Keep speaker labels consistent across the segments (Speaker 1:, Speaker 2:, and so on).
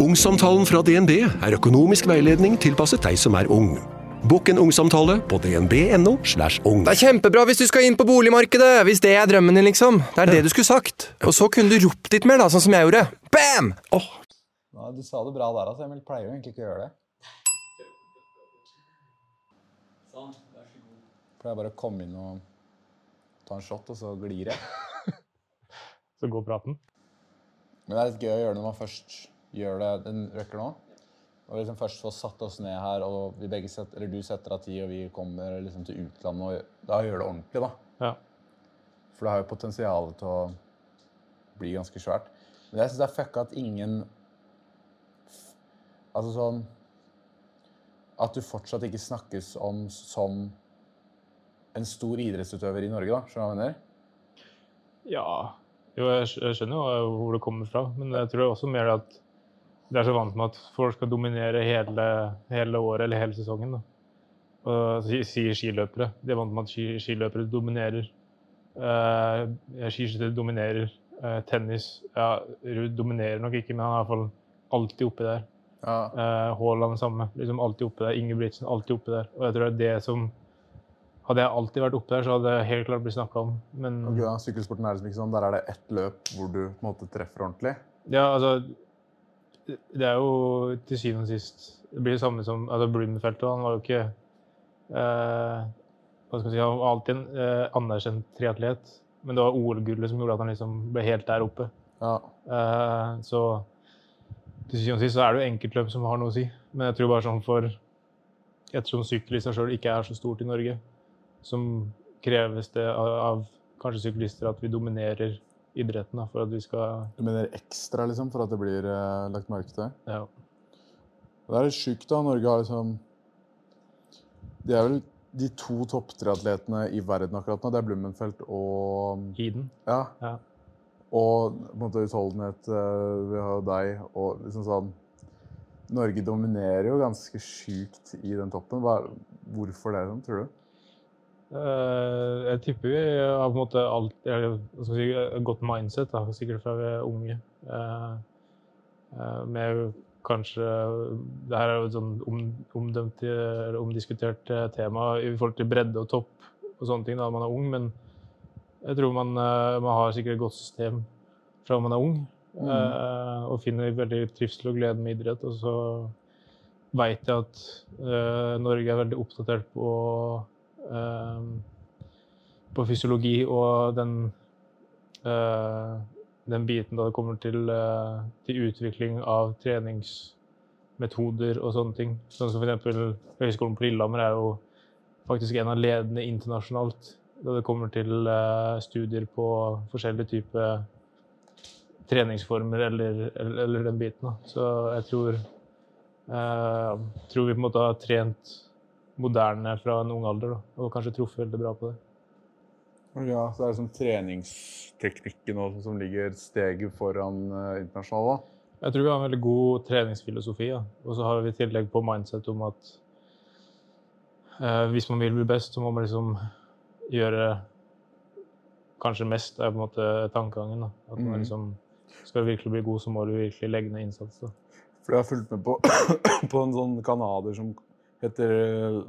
Speaker 1: Ungsamtalen fra DNB er økonomisk veiledning tilpasset deg som er ung. Bokk en ungsamtale på dnb.no. slash ung.
Speaker 2: Det er kjempebra hvis du skal inn på boligmarkedet! Hvis det er drømmen din, liksom. Det er det du skulle sagt. Og så kunne du ropt litt mer, da, sånn som jeg gjorde. Bam! Oh.
Speaker 3: Ja, du sa det bra der, altså. Emil pleier jo egentlig ikke å gjøre det. Sånn. Vær så god. Pleier bare å komme inn og ta en shot, og så glir jeg.
Speaker 4: Så går praten.
Speaker 3: Men det er litt gøy å gjøre det når man først gjør det den røkker nå. Og liksom først få satt oss ned her, og vi begge setter, eller du setter av tid, og vi kommer liksom til utlandet, og da gjør det ordentlig, da.
Speaker 4: Ja.
Speaker 3: For det har jo potensial til å bli ganske svært. Men jeg syns det er fucka at ingen Altså sånn At du fortsatt ikke snakkes om som en stor idrettsutøver i Norge, da. Skjønner du hva jeg mener?
Speaker 4: Ja Jo, jeg skjønner jo hvor det kommer fra, men jeg tror også mer at de er så vant med at folk skal dominere hele, hele året eller hele sesongen. Da. Og sier skiløpere. De er vant med at skiløpere dominerer. Uh, Skiskyttere dominerer. Uh, tennis ja, Ruud dominerer nok ikke, men han er i hvert fall alltid oppi der.
Speaker 3: Ja.
Speaker 4: Uh, Haaland samme. liksom Alltid oppi der. Ingebrigtsen alltid oppi der. Og jeg tror det er det som Hadde jeg alltid vært oppi der, så hadde det helt klart blitt snakka om. Men
Speaker 3: okay, ja. Sykkelsporten er liksom ikke sånn. Der er det ett løp hvor du på en måte treffer ordentlig.
Speaker 4: Ja, altså Det er jo til syvende og sist Det blir det samme som altså Blumenfeldt. Han var jo ikke eh, Hva skal si, Han var alltid en eh, anerkjent triatlet, men det var OL-gullet som gjorde at han liksom ble helt der oppe.
Speaker 3: Ja.
Speaker 4: Eh, så til syvende og sist så er det jo enkeltløp som har noe å si. Men jeg tror bare sånn for Ettersom sykkel i seg sjøl ikke er så stort i Norge, som kreves det av, av kanskje syklister at vi dominerer idretten da, for at vi skal
Speaker 3: Du mener ekstra, liksom, for at det blir uh, lagt merke til?
Speaker 4: ja,
Speaker 3: Det er litt sjukt, da. Norge har liksom De er vel de to topptriatletene i verden akkurat nå. Det er Blummenfelt og
Speaker 4: Heeden.
Speaker 3: Ja.
Speaker 4: Ja.
Speaker 3: Og på en måte utholdenhet eh, Vi har jo deg og liksom sånn Norge dominerer jo ganske sjukt i den toppen. Hva, hvorfor det, tror du?
Speaker 4: Eh, jeg tipper vi har på en måte alt, si, godt mindset, da, sikkert fra vi er unge. Eh, eh, med kanskje Det her er jo et sånn om, omdømt, eller omdiskutert tema i forhold til bredde og topp og sånne ting da man er ung, men jeg tror man, man har sikkert et godt system fra man er ung, Mm. og finner veldig trivsel og glede med idrett. Og så veit jeg at Norge er veldig oppdatert på på fysiologi og den eh, den biten da det kommer til, eh, til utvikling av treningsmetoder og sånne ting. Sånn som f.eks. Høgskolen på Lillehammer er jo faktisk en av ledende internasjonalt da det kommer til eh, studier på forskjellige typer treningsformer eller, eller, eller den biten. Da. Så jeg tror, eh, tror vi på en måte har trent moderne fra en ung alder, da, og kanskje truffet veldig bra på det.
Speaker 3: Ja, så det er liksom treningsteknikken også som ligger steget foran uh, da.
Speaker 4: Jeg tror vi har en veldig god treningsfilosofi, ja. og så har vi i tillegg på mindset om at uh, hvis man vil bli best, så må man liksom gjøre kanskje mest, er på en måte tankegangen. da. At man
Speaker 3: Mhm.
Speaker 4: liksom skal du virkelig bli god, så må du virkelig legge ned innsats. da.
Speaker 3: For jeg har fulgt med på, på en sånn kanader som heter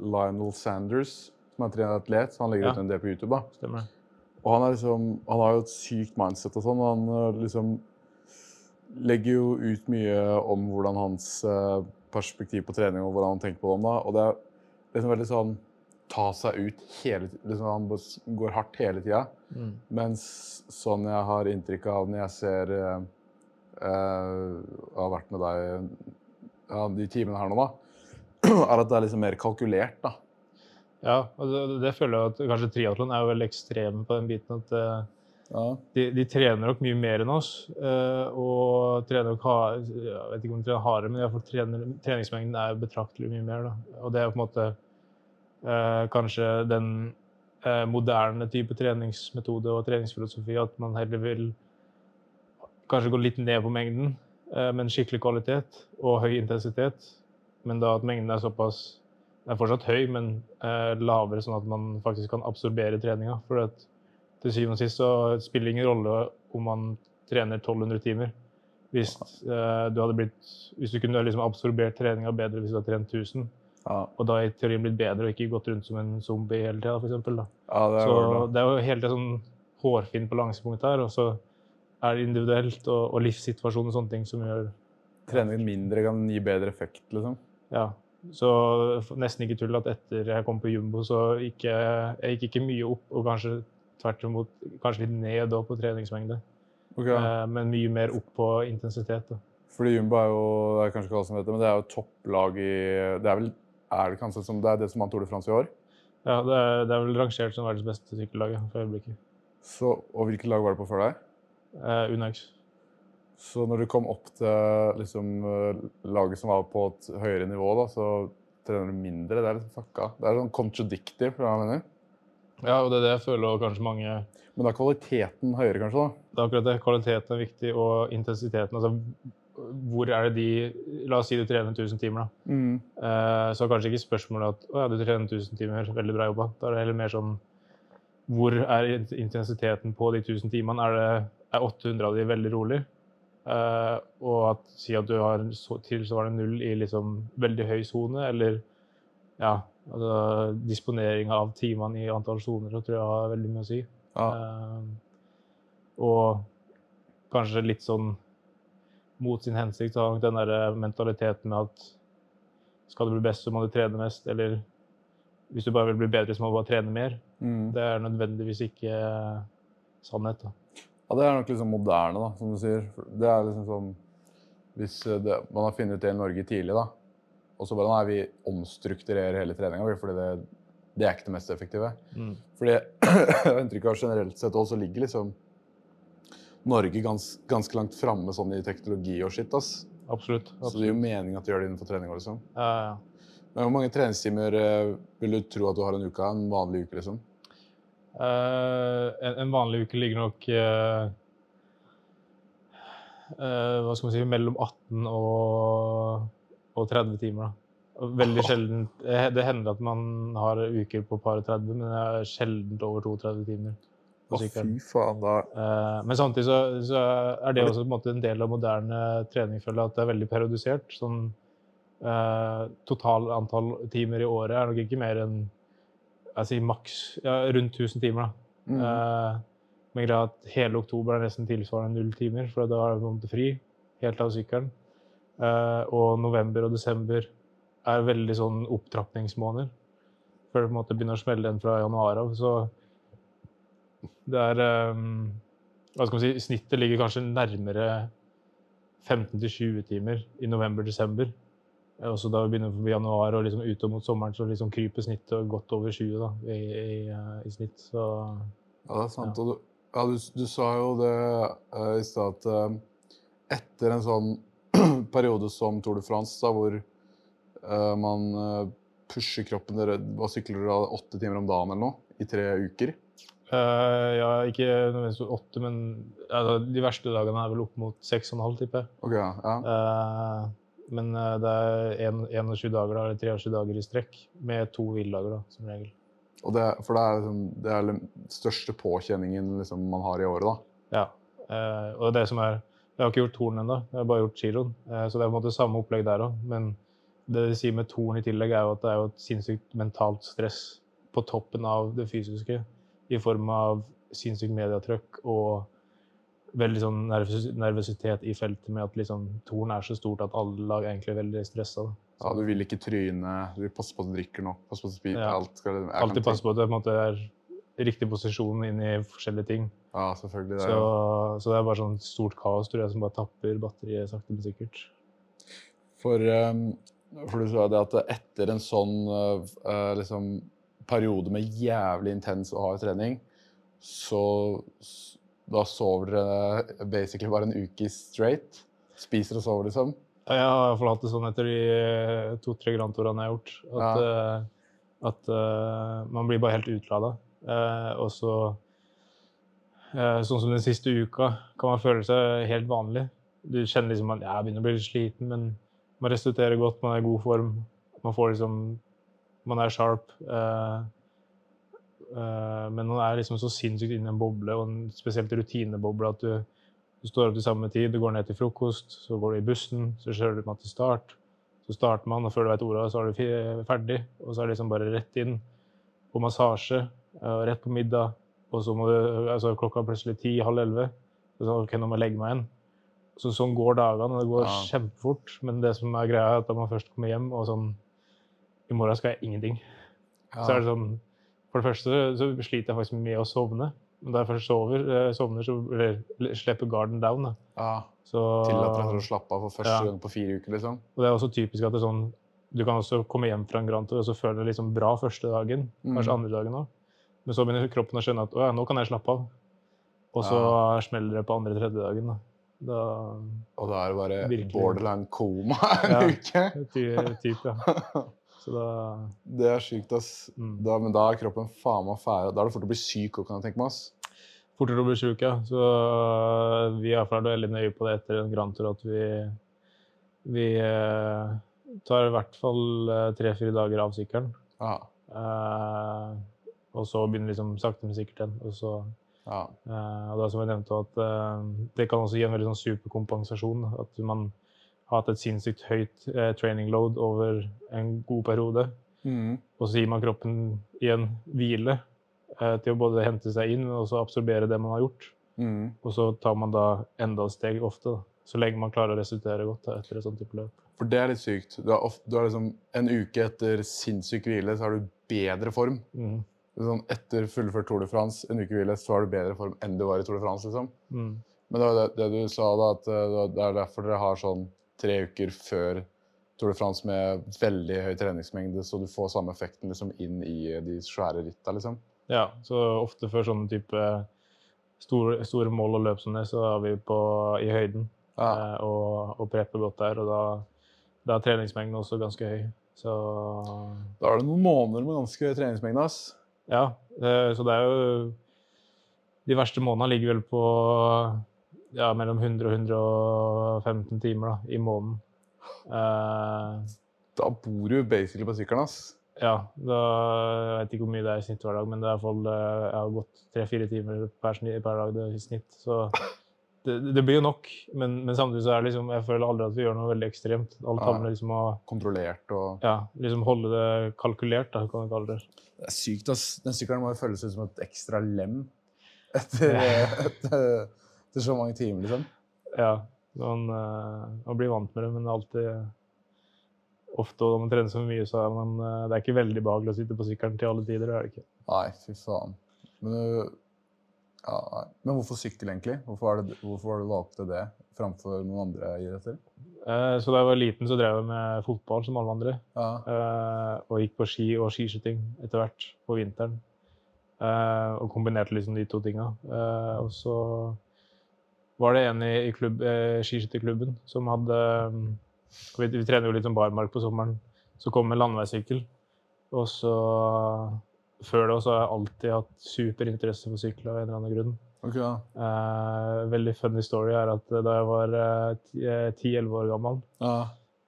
Speaker 3: Lionel Sanders, som er triatlet. Han legger
Speaker 4: Ja.
Speaker 3: ut en del på YouTube. da.
Speaker 4: Stemmer det?
Speaker 3: Og han, liksom, han har jo et sykt mindset og sånn. Han øh, liksom legger jo ut mye om hvordan hans øh, perspektiv på trening og hvordan han tenker på det. da. Og det er liksom veldig sånn ta seg ut hele. Liksom, han går hardt hele tida.
Speaker 4: Mm.
Speaker 3: Mens sånn jeg har inntrykk av når jeg ser uh, øh, har vært med deg ja, de timene her nå, da, er at det er liksom mer kalkulert, da.
Speaker 4: Ja, og det, det føler jeg at kanskje triatlon er jo veldig ekstreme på den biten. at eh,
Speaker 3: Ja.
Speaker 4: de, de trener nok mye mer enn oss. eh, og trener nok ha, jeg vet ikke om de trener hardere, men i hvert fall trener, treningsmengden er betraktelig mye mer. Da. Og det er på en måte eh, kanskje den eh, moderne type treningsmetode og treningsfilosofi at man heller vil kanskje gå litt ned på mengden, eh, men skikkelig kvalitet og høy intensitet. Men da at mengden er såpass Den er fortsatt høy, men eh, lavere, sånn at man faktisk kan absorbere treninga. For at til syvende og sist så spiller det ingen rolle om man trener 1200 timer. Hvis, eh, du blitt, hvis du kunne liksom absorbert treninga bedre hvis du hadde trent 1000,
Speaker 3: Ja,
Speaker 4: og da i teorien blitt bedre og ikke gått rundt som en zombie hele tida, f.eks.
Speaker 3: ja det
Speaker 4: Så
Speaker 3: bra.
Speaker 4: det er jo hele tiden sånn hårfin balansepunkt her, og så er det individuelt og, og livssituasjon og sånne ting som gjør
Speaker 3: Trening mindre kan gi bedre effekt, liksom.
Speaker 4: Ja. Så nesten ikke tull at etter jeg kom på jumbo, så gikk jeg, jeg gikk ikke mye opp, og kanskje tvert imot kanskje litt ned på treningsmengde.
Speaker 3: Ok,
Speaker 4: Eh, men mye mer opp på intensitet. Da.
Speaker 3: Fordi Jumbo er jo det er kanskje ikke alle som vet det, men det er jo topplag i Det er vel er det kanskje som det er det som vant Tour de France i år?
Speaker 4: Ja, det, er, det er vel rangert som verdens beste sykkellag for øyeblikket.
Speaker 3: Så, og hvilket lag var det på før deg?
Speaker 4: Eh, Unax.
Speaker 3: Så når du kom opp til liksom, eh, laget som var på et høyere nivå, da, så trener du mindre. Det er litt fucka. Det er sånn contradictive, hva jeg mener.
Speaker 4: Ja, og det er det jeg føler kanskje mange
Speaker 3: Men da er kvaliteten høyere, kanskje? da?
Speaker 4: Det er akkurat det. Kvaliteten er viktig, og intensiteten. Altså, hvor er det de La oss si du trener 1000 timer, da.
Speaker 3: Mm.
Speaker 4: Eh, så er kanskje ikke spørsmålet at å ja, du trener 1000 timer, veldig bra jobba. Da er det heller mer sånn Hvor er intensiteten på de 1000 timene? Er, det, er 800 av de veldig rolig? Eh, og at, si at du har så, tilsvarende null i liksom veldig høy sone, eller ja, altså disponeringa av timene i antall soner, så tror jeg har veldig mye å si.
Speaker 3: Ja.
Speaker 4: Uh, og kanskje litt sånn mot sin hensikt, så har nok den der mentaliteten med at skal du bli best, så må du trene mest, eller hvis du bare vil bli bedre, så må du bare trene mer.
Speaker 3: Mm.
Speaker 4: Det er nødvendigvis ikke sannhet. Da.
Speaker 3: Ja, det er nok liksom moderne, da, som du sier. Det er liksom sånn Hvis eh, det, man har funnet det i Norge tidlig, da, og så bare Nei, vi omstrukturerer hele treninga, fordi det, det er ikke det mest effektive. Fordi jeg har inntrykk av generelt sett også ligger liksom Norge gans, ganske langt framme sånn i teknologi og skitt. ass.
Speaker 4: Absolutt.
Speaker 3: Så det gir jo mening at de gjør det innenfor trening. Liksom.
Speaker 4: Ja, ja.
Speaker 3: Men hvor mange treningstimer eh, vil du tro at du har en uke? En vanlig uke, liksom?
Speaker 4: Eh, en, en vanlig uke ligger nok eh, eh, Hva skal man si Mellom 18 og, og 30 timer. Da. Veldig sjelden Det hender at man har uker på par og 30, men det er sjelden over 32 timer. Å, fy
Speaker 3: faen, da
Speaker 4: men samtidig så, så er det også på en, måte en del av moderne trening, føler jeg, at det er veldig periodisert. Sånn, eh, total antall timer i året er nok ikke mer enn jeg sier maks ja, rundt 1000 timer. da.
Speaker 3: Mm.
Speaker 4: Uh, men greia at hele oktober er nesten tilsvarende null timer, for da er det på en måte fri helt av sykkelen. Uh, og november og desember er veldig sånn opptrappingsmåneder. Før det på en måte begynner å smelle igjen fra januar av. Så det er um, Hva skal man si Snittet ligger kanskje nærmere 15-20 timer i november-desember. Eh, Og så da vi begynner på januar og liksom utover mot sommeren, så liksom kryper snittet godt over 20 da, i, i, eh, i snitt. Så
Speaker 3: Ja, det er sant. Og du, ja, du, du sa jo det uh, i stad at uh, etter en sånn periode som Tour de France, da, hvor uh, man pusher kroppen dere Hva sykler dere da, åtte timer om dagen eller noe? I tre uker?
Speaker 4: ja, ikke nødvendigvis åtte, men de verste dagene er vel opp mot seks og en halv, tipper jeg.
Speaker 3: Okay, ja.
Speaker 4: Men eh, det er 21 dager da, eller 23 dager i strekk, med to hviledager, da, som regel.
Speaker 3: Og det, for det er, liksom, det er den største påkjenningen liksom, man har i året, da.
Speaker 4: Ja. Eh, og det som er Jeg har ikke gjort Torn ennå, jeg har bare gjort kiloen. Eh, så det er på en måte samme opplegg der òg. Men det de sier med Torn i tillegg, er jo at det er jo et sinnssykt mentalt stress på toppen av det fysiske. I form av sinnssykt mediatrykk og veldig sånn nervøsitet i feltet med at liksom Torn er så stort at alle lag er veldig stressa.
Speaker 3: Ja, du vil ikke tryne, du vil passe på at du drikker nok, passe på at du spiser
Speaker 4: Ja.
Speaker 3: alt. Skal,
Speaker 4: Alltid passe på at det på en måte er riktig posisjon inn i forskjellige ting.
Speaker 3: Ja, selvfølgelig. Det er,
Speaker 4: Så, så det er bare sånn stort kaos tror jeg, som bare tapper batteriet sakte, men sikkert.
Speaker 3: For, um, for du sa det at etter en sånn uh, uh, liksom, periode med jævlig intens og hard trening, så da sover dere basically bare en uke straight? Spiser og sover, liksom?
Speaker 4: Ja, Jeg har i hvert fall hatt det sånn etter de eh, to-tre Grand Tourene jeg har gjort, at, eh, at uh, man blir bare helt utlada. Uh, og så Sånn som den siste uka kan man føle seg helt vanlig. Du kjenner liksom at jeg begynner å bli litt sliten, men man restituerer godt, man er i god form. Man får liksom Man er sharp. eh, men han er liksom så sinnssykt inne i en boble, og en spesielt rutineboble, at du Du står opp til samme tid, du går ned til frokost, så går du i bussen, så kjører du meg til start. Så starter man, og før du vet ordet, så er du ferdig. Og så er det liksom bare rett inn på massasje, eh, rett på middag. Og så må du, altså klokka er plutselig ti, halv elleve. Så sånn, ok, nå må jeg legge meg igjen. Så sånn går dagene, og det går
Speaker 3: Ja.
Speaker 4: kjempefort. Men det som er greia, er at da man først kommer hjem og sånn I morgen skal jeg ingenting.
Speaker 3: Ja.
Speaker 4: Så er det sånn For det første så sliter jeg faktisk med å sovne. Men da jeg først sover, eh, sovner, så eller, slipper garden down. Da.
Speaker 3: ja.
Speaker 4: Så,
Speaker 3: Tillater deg å slappe av for første
Speaker 4: Ja.
Speaker 3: gang på fire uker, liksom.
Speaker 4: og det er også typisk at det sånn Du kan også komme hjem fra en Grand Tour og så føle deg liksom bra første dagen,
Speaker 3: Mm.
Speaker 4: kanskje andre dagen òg. Men så begynner kroppen å skjønne at å ja, nå kan jeg slappe av. Og så smeller det på andre-tredje dagen. Da. da
Speaker 3: Og da er det bare
Speaker 4: Virkelig.
Speaker 3: borderline koma en
Speaker 4: Ja.
Speaker 3: uke.
Speaker 4: ty, typ, ja. Så da
Speaker 3: Det er sykt, ass.
Speaker 4: Mm.
Speaker 3: Da, men da er kroppen faen meg fæl. Da er det fort å bli syk òg, kan jeg tenke meg. ass.
Speaker 4: Fortere å bli syk, ja. Så øh, vi er veldig nøye på det etter en Grand Tour at vi Vi eh, tar i hvert fall øh, tre-fire dager av sykkelen. Eh, og så begynner liksom sakte, men sikkert igjen. Og så
Speaker 3: ja.
Speaker 4: Eh, og da som jeg nevnte, at Det kan også gi en veldig sånn superkompensasjon. At man hatt et sinnssykt høyt eh, training load over en god periode.
Speaker 3: Mm.
Speaker 4: Og så gir man kroppen igjen hvile eh, til å både hente seg inn og så absorbere det man har gjort.
Speaker 3: Mm.
Speaker 4: Og så tar man da enda et steg ofte. Da. Så lenge man klarer å resultere godt da, etter et sånt type løp.
Speaker 3: For det er litt sykt. Du har, ofte, du har liksom En uke etter sinnssyk hvile, så har du bedre form.
Speaker 4: Mm.
Speaker 3: Sånn, etter fullført Tour de France, en uke hvile, så har du bedre form enn du var i Tour de France. liksom.
Speaker 4: Mm.
Speaker 3: Men det var det, det du sa, da, at eh, det er derfor dere har sånn tre uker før Tour de France med veldig høy treningsmengde, så du får samme effekten liksom inn i de svære ritta, liksom.
Speaker 4: Ja, så ofte før sånne type store, store mål og løp som det, så er vi på, i høyden.
Speaker 3: Ja.
Speaker 4: eh, og, og prepper godt der. Og da, da er treningsmengden også ganske høy. Så
Speaker 3: Da er det noen måneder med ganske høy treningsmengde. ass.
Speaker 4: ja, det, så det er jo De verste månedene ligger vel på ja, mellom 100 og 115 timer da, i måneden. Uh,
Speaker 3: Da bor du basically på sykkelen. ass.
Speaker 4: ja, da, jeg vet ikke hvor mye det er i snitt hver dag, men det er iallfall, eh, jeg har gått tre-fire timer per, per dag i snitt. Så det, det blir jo nok. Men, men samtidig så er det liksom, jeg føler aldri at vi gjør noe veldig ekstremt. Alt
Speaker 3: Ja.
Speaker 4: handler liksom om å
Speaker 3: Kontrollert og
Speaker 4: ja, liksom holde det kalkulert, da, kan vi kalle det.
Speaker 3: Det er sykt, ass. Den sykkelen må jo føles ut som et ekstra lem etter, etter, etter så mange timer, liksom.
Speaker 4: Ja, man, eh, man blir vant med det, men alltid Ofte når man trener så mye, så er man eh, Det er ikke veldig behagelig å sitte på sykkelen til alle tider. det er det ikke.
Speaker 3: Nei, fy faen. Men, ja. Men hvorfor sykkel, egentlig? Hvorfor, det, hvorfor valgte du det framfor noen andre idretter?
Speaker 4: Eh, Så da jeg var liten, så drev jeg med fotball som alle andre.
Speaker 3: Ja.
Speaker 4: eh, Og gikk på ski og skiskyting etter hvert på vinteren. Eh, Og kombinerte liksom de to tinga. Eh, Og så var det en i, i klubb, eh, skiskytterklubben som hadde mm, vi, vi trener jo litt om barmark på sommeren. Så kom en landeveissykkel. Og så Før det også har jeg alltid hatt superinteresse for sykkel av en eller annen grunn.
Speaker 3: Ok, ja.
Speaker 4: Eh, veldig funny story er at da jeg var eh, ti-elleve år gammel,
Speaker 3: ja.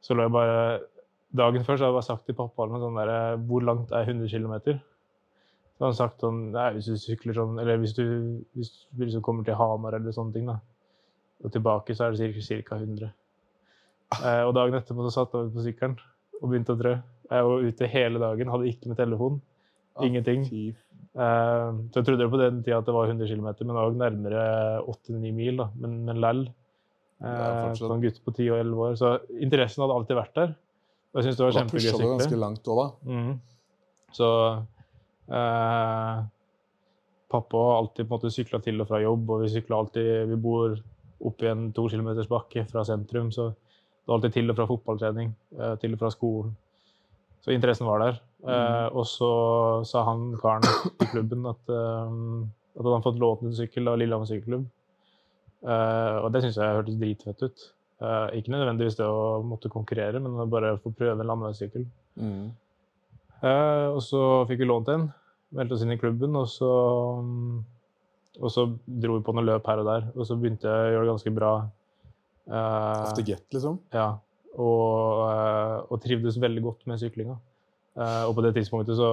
Speaker 4: så lå jeg bare Dagen før så hadde jeg bare sagt til pappa sånn der, hvor langt er 100 km? Så hadde han sagt sånn Nei, hvis du sykler sånn Eller hvis du, hvis du liksom kommer til Hamar eller sånne ting, da. Og tilbake så er det ca. 100. Eh, og dagen etterpå så satt jeg meg på sykkelen og begynte å trø. Jeg var ute hele dagen, hadde ikke med telefon. Ingenting. Eh, så jeg trodde på den tida at det var 100 km, men det var nærmere 8-9 mil. da, Men, men lell.
Speaker 3: Det er
Speaker 4: Eh, en gutt på 10 og 11 år. Så interessen hadde alltid vært der. Og jeg syns det var
Speaker 3: Da
Speaker 4: kjempegøy
Speaker 3: pusha
Speaker 4: å
Speaker 3: du
Speaker 4: sykle.
Speaker 3: ganske langt òg, da.
Speaker 4: Mm. Så eh, pappa har alltid på en måte sykla til og fra jobb, og vi sykla alltid Vi bor oppi en to kilometers bakke fra sentrum, så det var alltid til og fra fotballtrening, eh, til og fra skolen. Så interessen var der. Eh, og så sa han karen i klubben at, eh, at han hadde fått lånt en sykkel av Lillehammer sykkelklubb. Eh, og det syntes jeg hørtes dritfett ut. Eh, ikke nødvendigvis det å måtte konkurrere, men bare få prøve en landeveissykkel.
Speaker 3: Mm.
Speaker 4: Eh, og så fikk vi lånt en, meldte oss inn i klubben, og så, og så dro vi på noen løp her og der. Og så begynte jeg å gjøre det ganske bra. Uh,
Speaker 3: After get, liksom.
Speaker 4: ja, og, uh, og trivdes veldig godt med syklinga. Uh, og på det tidspunktet så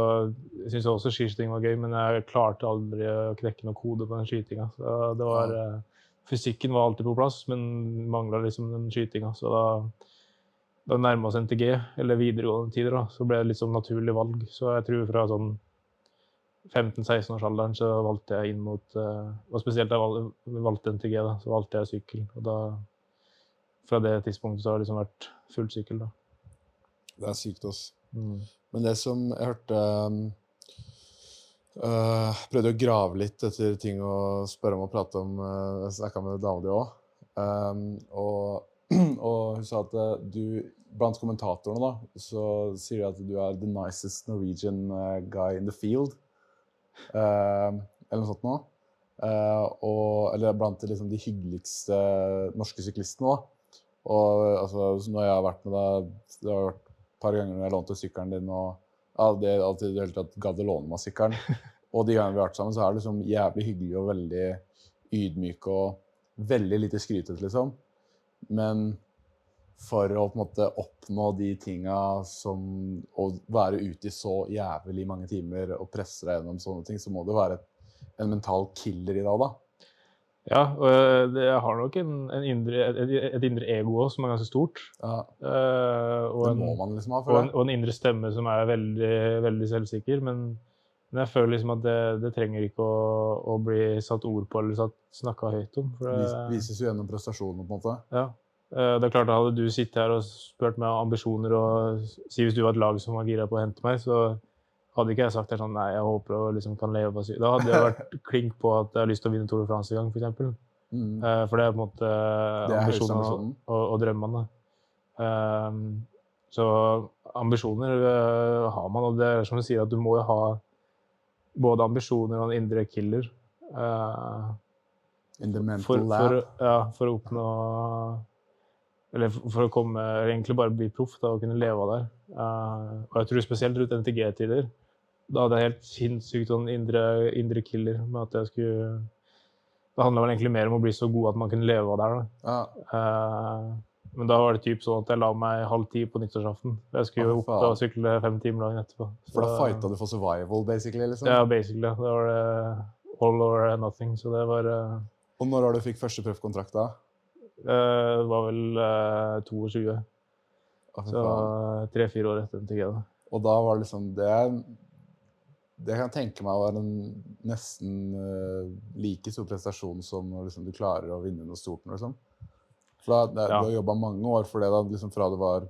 Speaker 4: syntes jeg også skiskyting var gøy, men jeg klarte aldri å knekke noen kode på den skytinga. Så det var, eh, fysikken var alltid på plass, men mangla liksom den skytinga. Så da, da nærma oss NTG, eller videregående tider, da, så ble det litt sånn naturlig valg. Så jeg tror fra sånn 15-16-årsalderen så valgte jeg inn mot eh, Og spesielt da jeg valgte NTG, da, så valgte jeg sykkel. Og da Fra det tidspunktet så har det liksom vært full sykkel, da.
Speaker 3: Det er sykt, ass.
Speaker 4: Mm.
Speaker 3: Men det som jeg hørte øh, Prøvde å grave litt etter ting å spørre om og prate om. Uh, jeg snakka med David òg. Um, og, og hun sa at uh, du Blant kommentatorene da, så sier de at du er the nicest Norwegian uh, guy in the field. Uh, eller noe sånt noe. Uh, og, eller blant liksom, de hyggeligste norske syklistene. Da. Og altså, når jeg har vært med deg Det har vært et par ganger når jeg lånte sykkelen din, og ja, det er alltid det hele tatt gadd å låne meg sykkelen. Og de gangene vi har vært sammen, så er det liksom jævlig hyggelig og veldig ydmyk og veldig lite skrytete, liksom. Men for å på en måte oppnå de tinga som Å være ute i så jævlig mange timer og presse deg gjennom sånne ting, så må det være en mental killer i dag, da.
Speaker 4: Ja, og eh, jeg har nok en, en indre, et, et indre ego også, som er ganske stort.
Speaker 3: Ja,
Speaker 4: Uh, og, en,
Speaker 3: liksom ha
Speaker 4: og, en, og en indre stemme som er veldig, veldig selvsikker. Men, men jeg føler liksom at det, det trenger ikke å, å bli satt ord på eller snakka høyt om. For det,
Speaker 3: vises jo gjennom prestasjonen, på en måte.
Speaker 4: ja. Eh, det er klart at Hadde du sittet her og spurt meg om ambisjoner og si hvis du var et lag som var gira på å hente meg, så hadde ikke jeg sagt det sånn Nei, jeg håper jeg liksom kan leve på sy-» Da hadde jeg vært klink på at jeg har lyst til å vinne Tour de France en gang, f.eks.
Speaker 3: Mm.
Speaker 4: Eh, For det er på en måte ambisjonene og, og, og drømmene. Ehm, så ambisjoner eh, har man, og det er som du sier, at du må jo ha både ambisjoner og en indre killer.
Speaker 3: Uh,
Speaker 4: for, for, ja, for å oppnå Eller for å komme Egentlig bare bli proff da, og kunne leve av det. Uh, og jeg tror spesielt rundt NTG-tider. Da hadde jeg helt sinnssykt sånn indre, indre killer med at jeg skulle Det handla vel egentlig mer om å bli så god at man kunne leve av det her. da.
Speaker 3: ja.
Speaker 4: Uh, men da var det typ sånn at jeg la meg halv ti på nyttårsaften. Jeg skulle jo opp og sykle fem timer dagen etterpå.
Speaker 3: For da
Speaker 4: Så-
Speaker 3: fighta du for survival, basically? liksom?
Speaker 4: Ja, basically. Da var det all or nothing. Så det var uh...
Speaker 3: Og når har du fikk første proffkontrakt da?
Speaker 4: Eh, Det var vel eh, 22.
Speaker 3: Å, fy
Speaker 4: Så tre-fire år etter MTG. da.
Speaker 3: Og da var det liksom Det det kan jeg tenke meg var en nesten eh, like stor prestasjon som når liksom, du klarer å vinne noe stort. Liksom. For da, det,
Speaker 4: Ja.
Speaker 3: Du har jobba mange år for det, da, liksom fra du var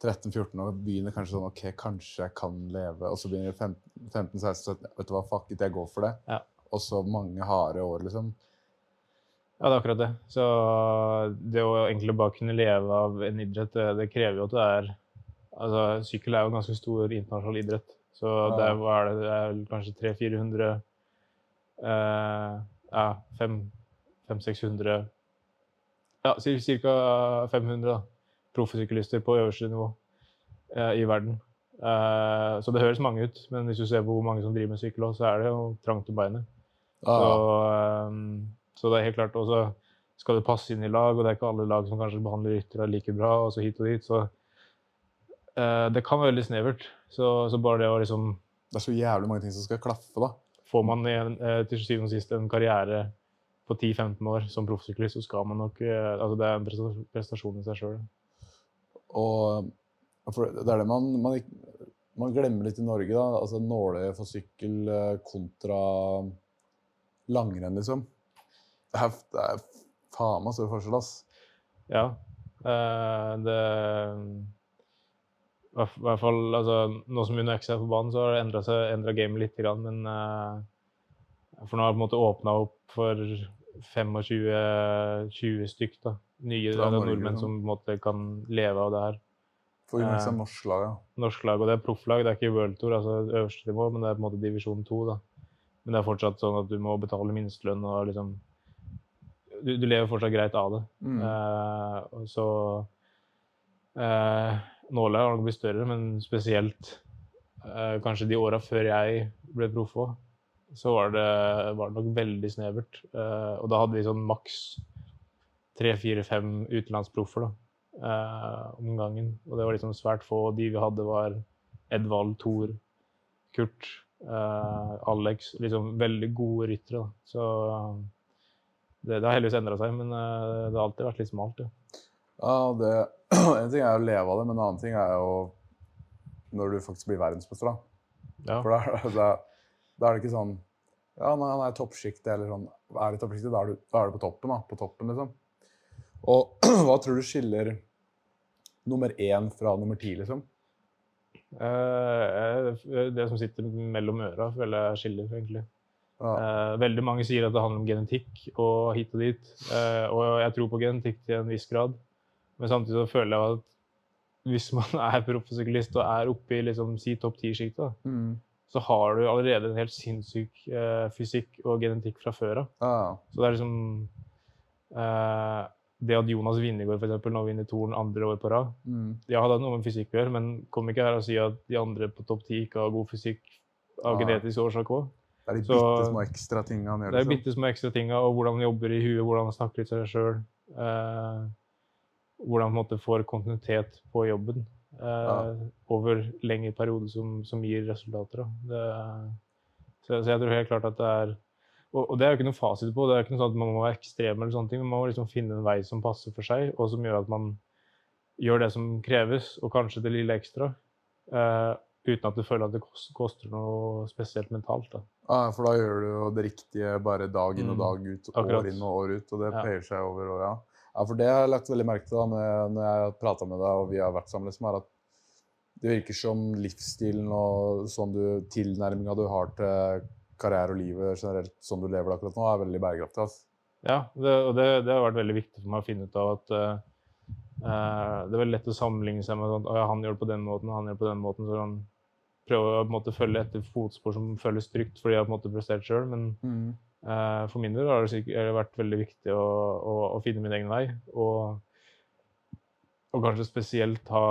Speaker 3: 13-14 og begynner kanskje sånn OK, kanskje jeg kan leve. Og så begynner du 15-16-17 Vet du hva, fuck it, jeg går for det.
Speaker 4: Ja.
Speaker 3: Og så mange harde år, liksom.
Speaker 4: Ja, det er akkurat det. Så det å egentlig bare kunne leve av en idrett, det, det krever jo at det er Altså, sykkel er jo en ganske stor internasjonal idrett. Så
Speaker 3: Ja.
Speaker 4: det er, hva er det, det er kanskje 300-400 eh, Ja, 500-600 Ja, ca. 500 da, proffsyklister på øverste nivå eh, i verden. Eh, så det høres mange ut, men hvis du ser på hvor mange som driver med sykkel, så er det jo trangt om beinet. Så,
Speaker 3: Ah,
Speaker 4: ehm, så det er helt klart også skal det passe inn i lag, og det er ikke alle lag som kanskje behandler ryttere like bra, og så hit og dit. Så eh, det kan være veldig snevert. Så, så bare det å liksom
Speaker 3: det er så jævlig mange ting som skal klaffe, da.
Speaker 4: Får man en, eh, til syvende og sist en karriere på 10-15 år som proffsyklist, så skal man nok eh, Altså det er en prestasjon i seg sjøl.
Speaker 3: Og det er det man, man, man glemmer litt i Norge, da. Altså nåløye for sykkel eh, kontra langrenn, liksom. Det er, det er faen meg stor forskjell, ass.
Speaker 4: Ja. eh, det i hvert- fall altså, Nå som UnoX er på banen, så har det endra gamet litt. Grann, men eh, For nå har det på en måte åpna opp for 25-20 stykk. da. Nye eller
Speaker 3: Norge,
Speaker 4: nordmenn
Speaker 3: liksom.
Speaker 4: som på en måte kan leve av det her.
Speaker 3: For Unex
Speaker 4: Eh.
Speaker 3: er norsk lag, ja.
Speaker 4: Norsk lag, og det er profflag. Det er ikke World Tour, altså øverste nivå, men det er på en måte divisjon 2. Men det er fortsatt sånn at du må betale minstelønn og liksom du, du lever fortsatt greit av det.
Speaker 3: Mm.
Speaker 4: Eh, og så eh, Nåla har nok blitt større, men spesielt eh, kanskje de åra før jeg ble proff òg, så var det, var det nok veldig snevert. Eh, og da hadde vi sånn maks tre-fire-fem utenlandsproffer da, eh, om gangen. Og det var liksom svært få. De vi hadde, var Edvald, Thor, Kurt, eh, Alex. Liksom veldig gode ryttere. Så det, det har heldigvis endra seg, men eh, det har alltid vært litt smalt. Ja.
Speaker 3: Ja, det, En ting er å leve av det, men en annen ting er jo når du faktisk blir verdensmester. da.
Speaker 4: Ja.
Speaker 3: For da, er det ikke sånn Ja, nei, han er i toppsjiktet, eller sånn Er i toppsjiktet, da, du- da er du på toppen, da. På toppen, liksom. Og hva tror du skiller nummer én fra nummer ti, liksom?
Speaker 4: Uh, det som sitter mellom øra, føler jeg skiller, egentlig.
Speaker 3: Ja.
Speaker 4: Eh, veldig mange sier at det handler om genetikk og hit og dit. Eh, og jeg tror på genetikk til en viss grad. Men samtidig så føler jeg at hvis man er proffsyklist og er oppe i liksom, si topp ti-sjiktet,
Speaker 3: Mm.
Speaker 4: så har du allerede en helt sinnssyk eh, fysikk og genetikk fra før av.
Speaker 3: Ja.
Speaker 4: Så det er liksom eh, Det at Jonas Winnegård eksempel, nå vinner Torn andre år på rad
Speaker 3: Mm.
Speaker 4: Ja, det har noe med fysikk å gjøre, men kom ikke her og si at de andre på topp ti ikke har god fysikk av
Speaker 3: Nei.
Speaker 4: genetisk årsak òg.
Speaker 3: Det er de bitte små ekstra tinga han gjør.
Speaker 4: Det er
Speaker 3: liksom.
Speaker 4: bitte små ekstra tinga, og hvordan han jobber i huet, hvordan han snakker til seg sjøl. Eh, hvordan han på en måte får kontinuitet på jobben eh,
Speaker 3: Ja.
Speaker 4: over lengre perioder som, som gir resultater. Det, så, så jeg tror helt klart at det er og, og det er jo ikke noe fasit på, det er ikke noe sånn at man må være ekstrem, eller sånne ting, men man må liksom finne en vei som passer for seg, og som gjør at man gjør det som kreves, og kanskje det lille ekstra, eh, uten at du føler at det koster noe spesielt mentalt. Da.
Speaker 3: Ja, for da gjør du jo det riktige bare dag inn og
Speaker 4: Mm.
Speaker 3: dag ut,
Speaker 4: mm,
Speaker 3: år inn og år ut, og det
Speaker 4: Ja.
Speaker 3: peier seg over året. ja. Ja, for det har jeg lagt veldig merke til da, når, når jeg har prata med deg og vi har vært sammen, liksom, er at det virker som livsstilen og sånn du, tilnærminga du har til karriere og livet generelt, sånn du lever det akkurat nå, er veldig bærekraftig. Altså.
Speaker 4: Ja, det, og det, det har vært veldig viktig for meg å finne ut av at eh, det er veldig lett å sammenligne seg med sånn, at han gjør det på den måten, han gjør det på den måten. Så han prøver å måte, følge etter fotspor som føles trygt fordi jeg har på en måte prestert sjøl. Men eh, for min del har det, sikkert, vært veldig viktig å, å, å finne min egen vei. Og, og kanskje spesielt ha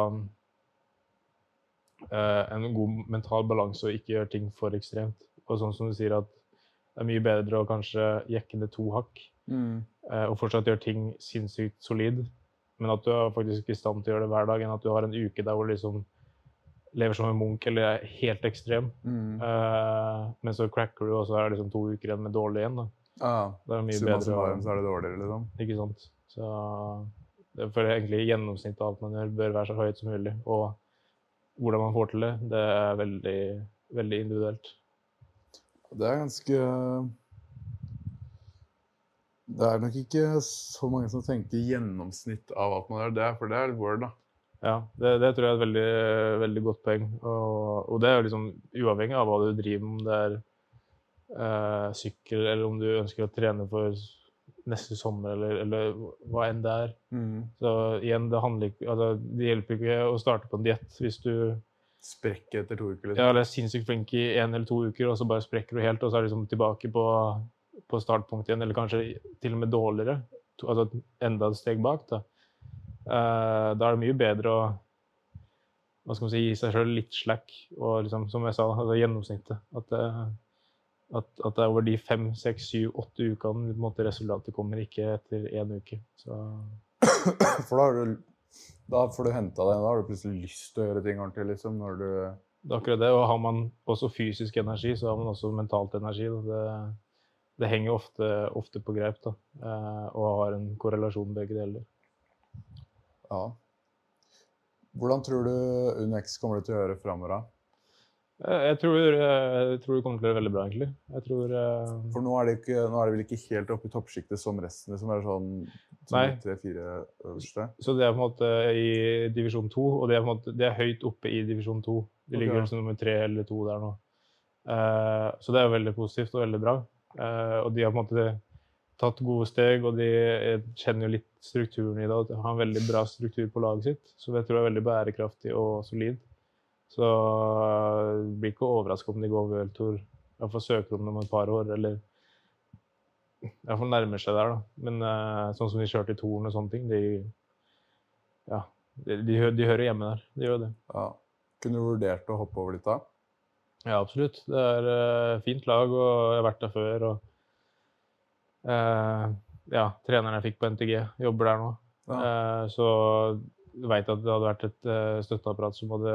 Speaker 4: uh, en god mental balanse og ikke gjøre ting for ekstremt. Og sånn som du sier at det er mye bedre å kanskje jekke ned to hakk eh, og fortsatt gjøre ting sinnssykt solid, men at du er faktisk i stand til å gjøre det hver dag, enn at du har en uke der hvor liksom lever som en munk eller er helt ekstrem,
Speaker 3: Mm.
Speaker 4: Uh, men så cracker du, og så er det liksom to uker igjen med dårlig igjen. da.
Speaker 3: Ja,
Speaker 4: Det er mye bedre å
Speaker 3: summarum så er det dårligere, liksom.
Speaker 4: Ikke sant? Så det er egentlig gjennomsnittet av alt man gjør, bør være så høyt som mulig. Og hvordan man får til det, det er veldig, veldig individuelt.
Speaker 3: Det er ganske Det er nok ikke så mange som tenker gjennomsnitt av alt man gjør, det er, for det er word, da.
Speaker 4: Ja, det, det tror jeg er et veldig, veldig godt poeng. Og, og det er jo liksom uavhengig av hva du driver med, om det er eh, sykkel, eller om du ønsker å trene for neste sommer, eller, eller hva enn det er. Så igjen, det handler altså, Det hjelper ikke å starte på en diett hvis du
Speaker 3: Sprekke etter to uker,
Speaker 4: ja,
Speaker 3: liksom.
Speaker 4: eller er sinnssykt flink i én eller to uker, og så bare sprekker du helt, og så er du liksom tilbake på, på startpunktet igjen, eller kanskje til og med dårligere. Altså enda et steg bak. Da. Eh, da er det mye bedre å hva skal man si, gi seg sjøl litt slack, og liksom, som jeg sa, altså gjennomsnittet. At, det- at, at det er over de fem, seks, syv, åtte ukene på en måte, resultatet kommer, ikke etter én uke. Så
Speaker 3: For da, har du, da får du henta deg, da har du plutselig lyst til å gjøre ting ordentlig, liksom, når du
Speaker 4: det er akkurat det. Og har man også fysisk energi, så har man også mentalt energi. Det, det henger ofte, ofte på greip, da. Eh, og har en korrelasjon begge deler.
Speaker 3: Ja. Hvordan tror du UNX kommer det til å gjøre framover?
Speaker 4: Eh, Jeg tror, jeg tror det kommer til å gjøre veldig bra, egentlig. Jeg tror eh,
Speaker 3: For nå er, det ikke, nå er det vel ikke helt oppe i toppsjiktet som resten, liksom, er sånn tre-fire øverste?
Speaker 4: Så det er på en måte i divisjon to, og det er, måte, det er høyt oppe i divisjon to. De ligger okay. som nummer tre eller to der nå. Eh, så det er veldig positivt og veldig bra. Eh, og de har på en måte tatt gode steg, og de eh, kjenner jo litt strukturen i det. Og har en veldig bra struktur på laget sitt, så jeg tror er veldig bærekraftig og solid. Så jeg blir ikke overraska om de går worldtour. Iallfall søker om det om et par år, eller iallfall nærmer seg der, da. Men eh, sånn som de kjørte i Toren og sånne ting, de ja, de, de, de hører hjemme der. De gjør det.
Speaker 3: Ja. Kunne du vurdert å hoppe over dit da?
Speaker 4: Ja, absolutt. Det er uh, fint lag, og jeg har vært der før. Og eh, ja, treneren jeg fikk på NTG, jobber der nå.
Speaker 3: Ja.
Speaker 4: Eh, så jeg at det hadde vært et eh, støtteapparat som hadde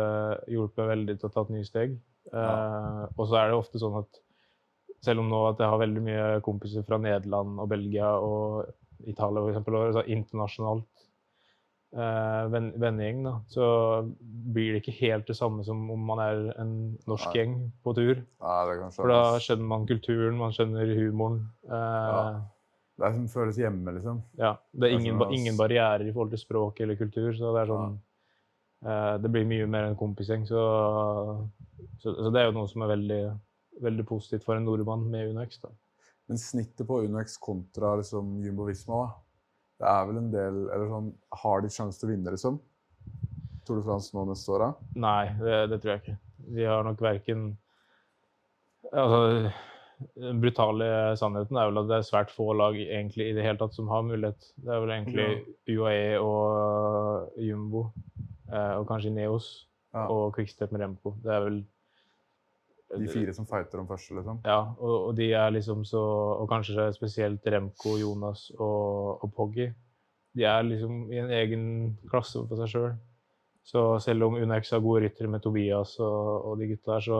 Speaker 4: hjulpet veldig til å ta et nye steg. Eh, Og så er det ofte sånn at selv om nå at jeg har veldig mye kompiser fra Nederland og Belgia og Italia for eksempel, altså internasjonalt eh, venn, vennegjeng, da, så blir det ikke helt det samme som om man er en norsk
Speaker 3: Nei.
Speaker 4: gjeng på tur.
Speaker 3: Nei, det kan
Speaker 4: For da skjønner man kulturen, man skjønner humoren. Eh,
Speaker 3: Ja. Det er som føles hjemme, liksom.
Speaker 4: Ja, det er
Speaker 3: Det er
Speaker 4: ingen, ingen barrierer i forhold til språk eller kultur, så det er sånn eh, Det blir mye mer en kompisgjeng, så, så, så det er jo noe som er veldig, veldig positivt for en nordmann med UnoX.
Speaker 3: Men snittet på UnoX kontra liksom Jumbo Visma, da. Det er vel en del Eller sånn Har de sjanse til å vinne, liksom? Tour de France nå neste år, da?
Speaker 4: Nei, det, det tror jeg ikke. De har nok verken Altså, den brutale sannheten er vel at det er svært få lag egentlig i det hele tatt som har mulighet. Det er vel egentlig UAE og Jumbo, eh, og kanskje Neos
Speaker 3: Ja.
Speaker 4: og Quickstep med Remco. Det er vel
Speaker 3: De fire som fighter om første, liksom?
Speaker 4: Ja, og, og de er liksom så Og kanskje spesielt Remco, Jonas og, og Poggi. De er liksom i en egen klasse for seg sjøl. Så selv om Unex har gode ryttere med Tobias og, og de gutta der, så,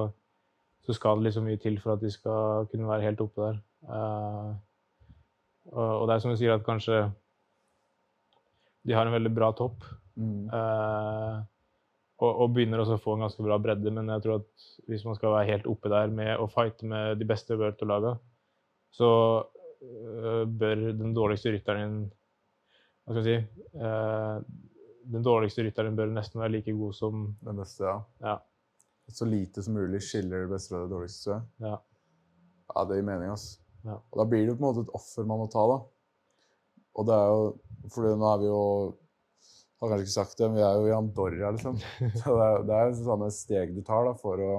Speaker 4: så skal det liksom mye til for at de skal kunne være helt oppe der. Uh, og, det er som du sier, at kanskje de har en veldig bra topp.
Speaker 3: Mm.
Speaker 4: Eh, og, og begynner også å få en ganske bra bredde, men jeg tror at hvis man skal være helt oppe der med å fighte med de beste World-lagene, så øh, bør den dårligste rytteren din Hva skal jeg si eh, Den dårligste rytteren bør nesten være like god som
Speaker 3: Den beste, ja.
Speaker 4: Ja.
Speaker 3: Så lite som mulig skiller det beste fra det dårligste.
Speaker 4: ja.
Speaker 3: Ja, det gir mening, ass.
Speaker 4: Ja.
Speaker 3: Og da blir det på en måte et offer man må ta, da. Og det er jo For nå er vi jo Har kanskje ikke sagt det, men vi er jo i Andorra, liksom. Så det er, det er sånne steg du tar da, for å,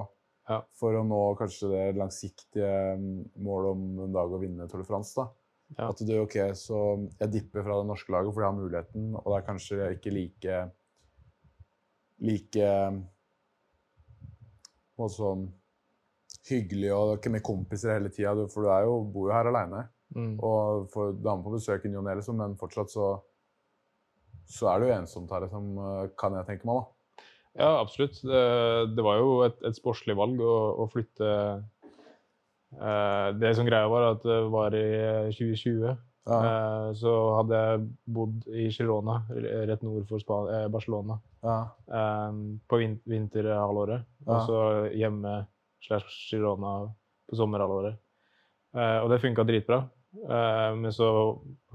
Speaker 4: Ja.
Speaker 3: for å nå kanskje det langsiktige mm, målet om en dag å vinne Tour de France. da.
Speaker 4: Ja.
Speaker 3: At du, ok, så jeg dipper fra det norske laget fordi jeg har muligheten, og det er kanskje ikke like like på en sånn hyggelig og ikke med kompiser hele tida, for du er jo, bor jo her aleine.
Speaker 4: Mm.
Speaker 3: Og får dame på besøk i ny og ne, liksom, men fortsatt så, så er det jo ensomt her, liksom, kan jeg tenke meg. da.
Speaker 4: Ja, absolutt. Det, det var jo et, et sportslig valg å, å flytte eh, Det som greia var at det var i 2020.
Speaker 3: Ja.
Speaker 4: Eh, så hadde jeg bodd i Girona, rett nord for eh, Barcelona,
Speaker 3: Ja.
Speaker 4: eh, på vin vinterhalvåret.
Speaker 3: Ja.
Speaker 4: Og så hjemme slash Girona på sommerhalvåret. Eh, og det funka dritbra. Eh, men så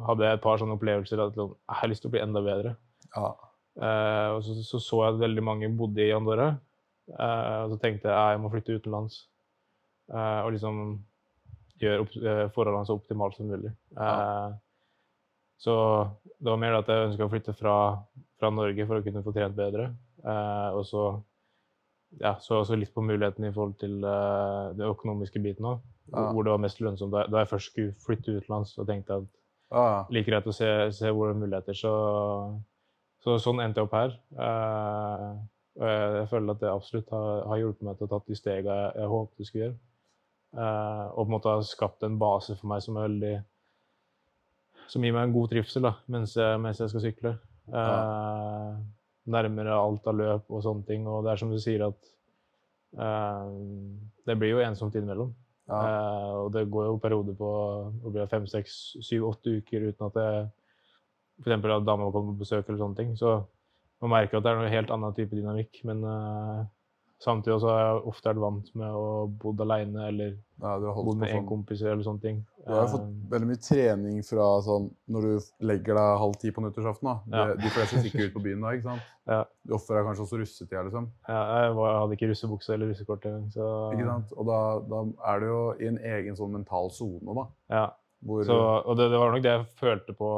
Speaker 4: hadde jeg et par sånne opplevelser at liksom, jeg har lyst til å bli enda bedre.
Speaker 3: ja.
Speaker 4: Uh, og så, så så jeg at veldig mange bodde i Andorra. Uh, og så tenkte jeg at jeg må flytte utenlands. Og liksom gjøre forholdene så optimalt som mulig. Ja. så det var mer det at jeg ønska å flytte fra, fra Norge for å kunne få trent bedre. Og så ja, så også litt på muligheten i forhold til den økonomiske biten òg.
Speaker 3: Ja.
Speaker 4: Hvor det var mest lønnsomt. Da, da jeg først skulle flytte utenlands, og tenkte at
Speaker 3: Ja.
Speaker 4: like greit å se, se hvor det er muligheter. Så, så sånn endte jeg opp her. Eh, og jeg, føler at det absolutt har, har hjulpet meg til å ta de stegene jeg, jeg håpet jeg skulle gjøre. Eh, og på en måte har skapt en base for meg som er veldig Som gir meg en god trivsel da, mens jeg, mens jeg skal sykle. Eh, nærmere alt av løp og sånne ting. Og det er som du sier at eh, det blir jo ensomt innimellom.
Speaker 3: Ja.
Speaker 4: Eh, og det går jo perioder på det fem, seks, syv, åtte uker uten at jeg f.eks. at dama kommer på besøk eller sånne ting. Så man merker at det er noe helt annen type dynamikk. Men eh, samtidig så har jeg ofte vært vant med å bo alene eller
Speaker 3: ja,
Speaker 4: bodd med én
Speaker 3: sånn.
Speaker 4: kompis eller sånne ting.
Speaker 3: Du har jo fått
Speaker 4: Eh,
Speaker 3: veldig mye trening fra sånn når du legger deg halv ti på nyttårsaften. da.
Speaker 4: Ja.
Speaker 3: De, fleste stikker ut på byen da, ikke sant?
Speaker 4: Ja.
Speaker 3: Du ofrer deg kanskje også russetida, liksom.
Speaker 4: ja, jeg, var, jeg hadde ikke russebukse eller russekort engang, så
Speaker 3: Ikke sant? Og da, da er du jo i en egen sånn mental sone, da.
Speaker 4: Ja.
Speaker 3: Hvor
Speaker 4: Så, og det, det var nok det jeg følte på,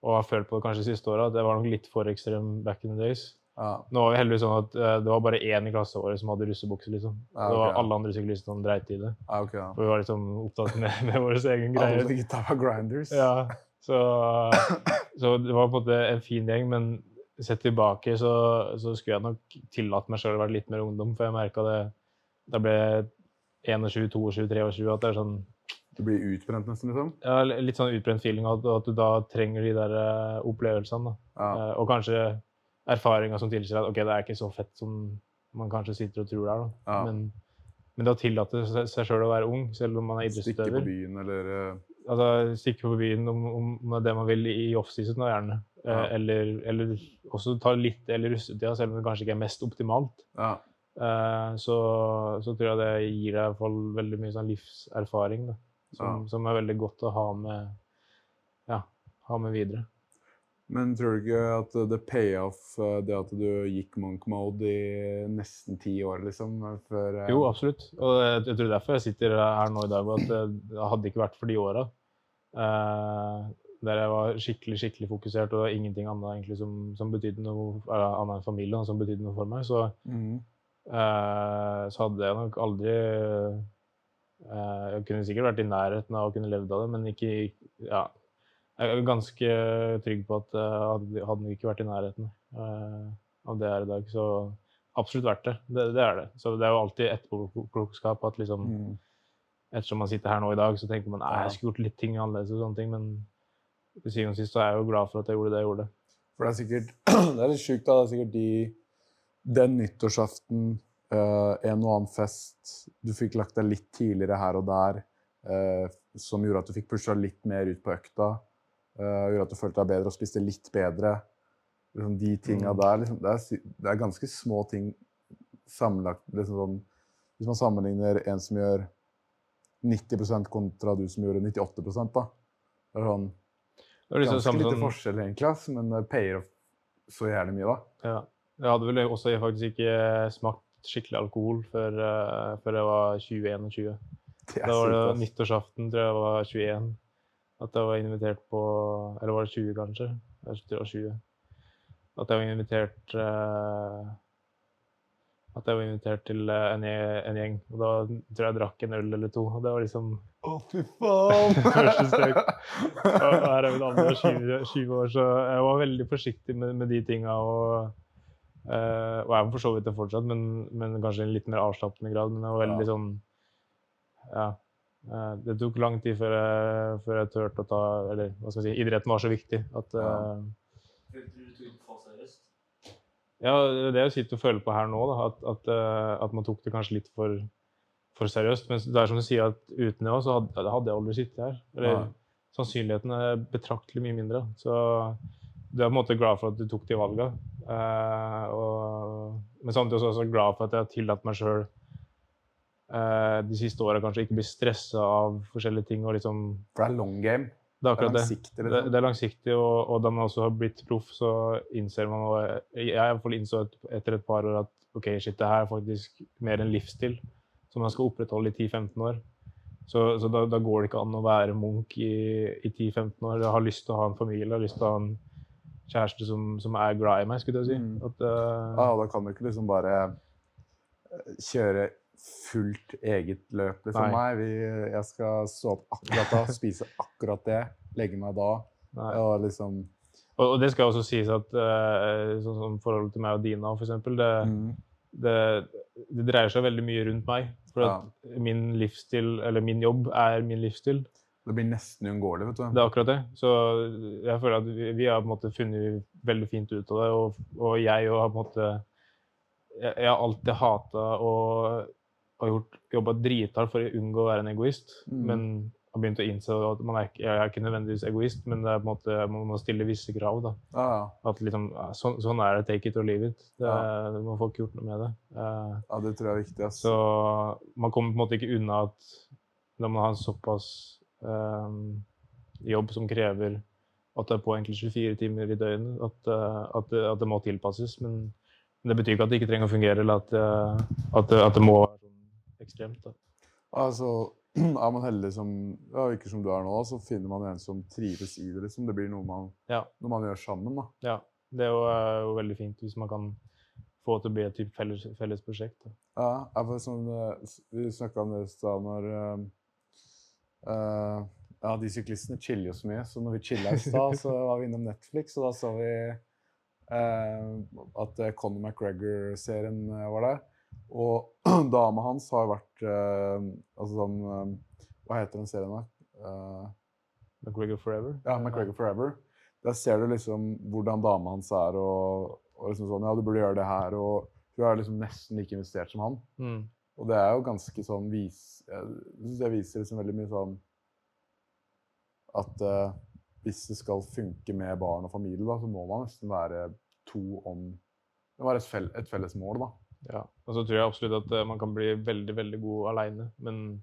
Speaker 4: og har følt på kanskje de siste åra, at det var nok litt for ekstrem back in the days.
Speaker 3: Ja,
Speaker 4: Nå var vi heldigvis sånn at uh, det var bare én i klasseåret som hadde russebukse, liksom.
Speaker 3: Ja,
Speaker 4: Det var alle andre syklister som dreit i det.
Speaker 3: ja, okay.
Speaker 4: For vi var liksom opptatt med, med våre egen greier.
Speaker 3: Alle gutta var grinders.
Speaker 4: Ja, så, så det var på en måte en fin gjeng, men sett tilbake så, så skulle jeg nok tillatt meg sjøl å være litt mer ungdom, for jeg merka det da ble 21, 22, 23, at det er sånn
Speaker 3: Du blir utbrent nesten, liksom.
Speaker 4: ja, litt sånn utbrent feeling at, at du da trenger de der eh, opplevelsene. Da.
Speaker 3: Ja.
Speaker 4: Eh, og kanskje erfaringer som tilsier at ok, det er ikke så fett som man kanskje sitter og tror det er.
Speaker 3: Ja.
Speaker 4: Men, men det å tillate seg sjøl å være ung, selv om man er
Speaker 3: Stikke på byen eller eh,
Speaker 4: altså, Stikke på byen om, om det er det man vil i offseason, gjerne. Eh,
Speaker 3: Ja.
Speaker 4: eller, eller også ta litt eller russetida, selv om det kanskje ikke er mest optimalt.
Speaker 3: Ja.
Speaker 4: Eh, så, så tror jeg det gir deg i hvert fall veldig mye sånn livserfaring da, som, som er veldig godt å ha med, ja, ha med videre.
Speaker 3: Men tror du ikke at det pay off, eh, det at du gikk monk mode i nesten ti år, liksom? Før, eh,
Speaker 4: Jo, absolutt. Og jeg, tror derfor jeg sitter her nå i dag. at det, hadde ikke vært for de åra eh, der jeg var skikkelig skikkelig fokusert, og det var ingenting annet egentlig som, som betydde noe eller annet enn familien som betydde noe for meg, så,
Speaker 3: mm.
Speaker 4: eh, så hadde jeg nok aldri eh, Jeg kunne sikkert vært i nærheten av å kunne levd av det, men ikke ja, Jeg er ganske trygg på at jeg hadde, han ikke vært i nærheten eh, av det er i dag. Så absolutt verdt det. det. Det er det. Så det er jo alltid etterpåklokskap at liksom
Speaker 3: mm.
Speaker 4: ettersom man sitter her nå i dag, så tenker man at jeg skulle gjort litt ting annerledes, og sånne ting, men til syvende og sist så er jeg jo glad for at jeg gjorde det jeg gjorde.
Speaker 3: For det er sikkert Det er litt sjukt, da. Det er sikkert de Den nyttårsaften, eh, en og annen fest Du fikk lagt deg litt tidligere her og der, eh, som gjorde at du fikk pusha litt mer ut på økta. Eh, gjorde at du følte deg bedre og spiste litt bedre. Liksom de tinga
Speaker 4: Mm.
Speaker 3: der liksom, det, er, det er ganske små ting sammenlagt. Liksom sånn, hvis man sammenligner en som gjør 90% kontra du som gjorde 98 da. Det er sånn
Speaker 4: Det er liksom
Speaker 3: Ganske lite
Speaker 4: som-
Speaker 3: forskjell, egentlig, ass, men det payer off så jævlig mye, da.
Speaker 4: Ja. Jeg hadde vel også faktisk ikke smakt skikkelig alkohol før, uh, før jeg var 20-21.
Speaker 3: Det er
Speaker 4: Da var det nyttårsaften, tror jeg jeg var 21. At jeg var invitert på Eller var det 20, kanskje? Jeg det var 20. At jeg var invitert uh, At jeg var invitert til eh, en, en gjeng. Og da tror jeg jeg drakk en øl eller to. Og det var liksom
Speaker 3: Å, fy faen!
Speaker 4: Første steg. Og her er vi andre 20, 20 år, så jeg var veldig forsiktig med, med de tinga. Og, jeg og er for så vidt det fortsatt, men, men kanskje i en litt mer avslappende grad. Men jeg var veldig
Speaker 3: Ja.
Speaker 4: sånn Ja. Eh, det tok lang tid før jeg, før jeg turte å ta Eller hva skal jeg si, idretten var så viktig at
Speaker 3: Ja.
Speaker 4: uh, Ja, det er det jeg sitter og føler på her nå, da, at, at, eh, at man tok det kanskje litt for, for seriøst. Men det er som du sier, at uten det òg, så hadde, hadde jeg aldri sittet her. Eller
Speaker 3: ja.
Speaker 4: sannsynligheten er betraktelig mye mindre. Så du er på en måte glad for at du tok de valga. Uh, og, men samtidig også, også glad for at jeg har tillatt meg sjøl de siste åra kanskje ikke blir stressa av forskjellige ting. og liksom,
Speaker 3: For det er long game.
Speaker 4: Det er
Speaker 3: Det er
Speaker 4: langsiktig, det. Det,
Speaker 3: liksom.
Speaker 4: det er langsiktig, og, og da man også har blitt proff, så innser man og Jeg i hvert fall innså et, etter et par år at ok, shit, det her er faktisk mer en livsstil som man skal opprettholde i 10-15 år. Så, så da, da går det ikke an å være Munch i, i 10-15 år. Jeg har lyst til å ha en familie, jeg har lyst til å ha en kjæreste som, som er glad i meg, skulle jeg si.
Speaker 3: Mm.
Speaker 4: At, uh...
Speaker 3: Ja, da kan du ikke liksom bare eh, kjøre fullt eget løp. Liksom.
Speaker 4: Nei.
Speaker 3: Nei, vi, jeg skal stå opp akkurat da, spise akkurat det, legge meg da.
Speaker 4: nei.
Speaker 3: Og liksom
Speaker 4: Og, det skal også sies at eh, sånn som forholdet til meg og Dina, for eksempel, det,
Speaker 3: mm,
Speaker 4: det, det dreier seg veldig mye rundt meg. For at min livsstil, eller min jobb, er min livsstil.
Speaker 3: Det blir nesten uunngåelig, vet du.
Speaker 4: Det er akkurat det. Så jeg føler at vi, vi har på en måte funnet veldig fint ut av det. Og, og jeg har på en måte Jeg, jeg har alltid hata og har gjort jobba drithardt for å unngå å være en egoist.
Speaker 3: Mm.
Speaker 4: Men har begynt å innse at man er, jeg er ikke nødvendigvis egoist, men det er på en måte, man må stille visse krav. da.
Speaker 3: Ja, ja.
Speaker 4: At liksom, så, sånn, er det, take it or leave it. Det,
Speaker 3: Ja.
Speaker 4: Man får ikke gjort noe med det. Uh,
Speaker 3: ja, det tror jeg er viktig. ass.
Speaker 4: så man kommer på en måte ikke unna at når man har en såpass uh, jobb som krever at det er på egentlig 24 timer i døgnet, at, uh, at, det, at det må tilpasses. Men, men det betyr ikke at det ikke trenger å fungere, eller at, at, det, at det må ekstremt. Da.
Speaker 3: Altså, er man heldig som ja, ikke som du er nå, så finner man en som trives i det. liksom. Det blir noe man,
Speaker 4: Ja.
Speaker 3: noe man gjør sammen. da.
Speaker 4: Ja, det er jo, er jo veldig fint hvis man kan få til å bli et type felles, felles prosjekt. Da.
Speaker 3: Ja, får sånn, eh, Vi snakka om det i stad når uh, Ja, de syklistene chiller jo så mye, så når vi chilla i stad, så var vi innom Netflix, og da så vi eh, at Conor McGregor-serien var der. Og dama hans har vært uh, Altså sånn uh, Hva heter den serien, da? Uh,
Speaker 4: McGregor Forever.
Speaker 3: ja, McGregor Forever. Der ser du liksom hvordan dama hans er, og, og liksom sånn Ja, du burde gjøre det her, og hun er liksom nesten like investert som han.
Speaker 4: Mm.
Speaker 3: Og det er jo ganske sånn vis, Jeg syns det viser liksom veldig mye sånn at uh, hvis det skal funke med barn og familie, da, så må man nesten være to om Det må være et felles mål, da.
Speaker 4: Ja, og så tror jeg absolutt at eh, man kan bli veldig, veldig god aleine, men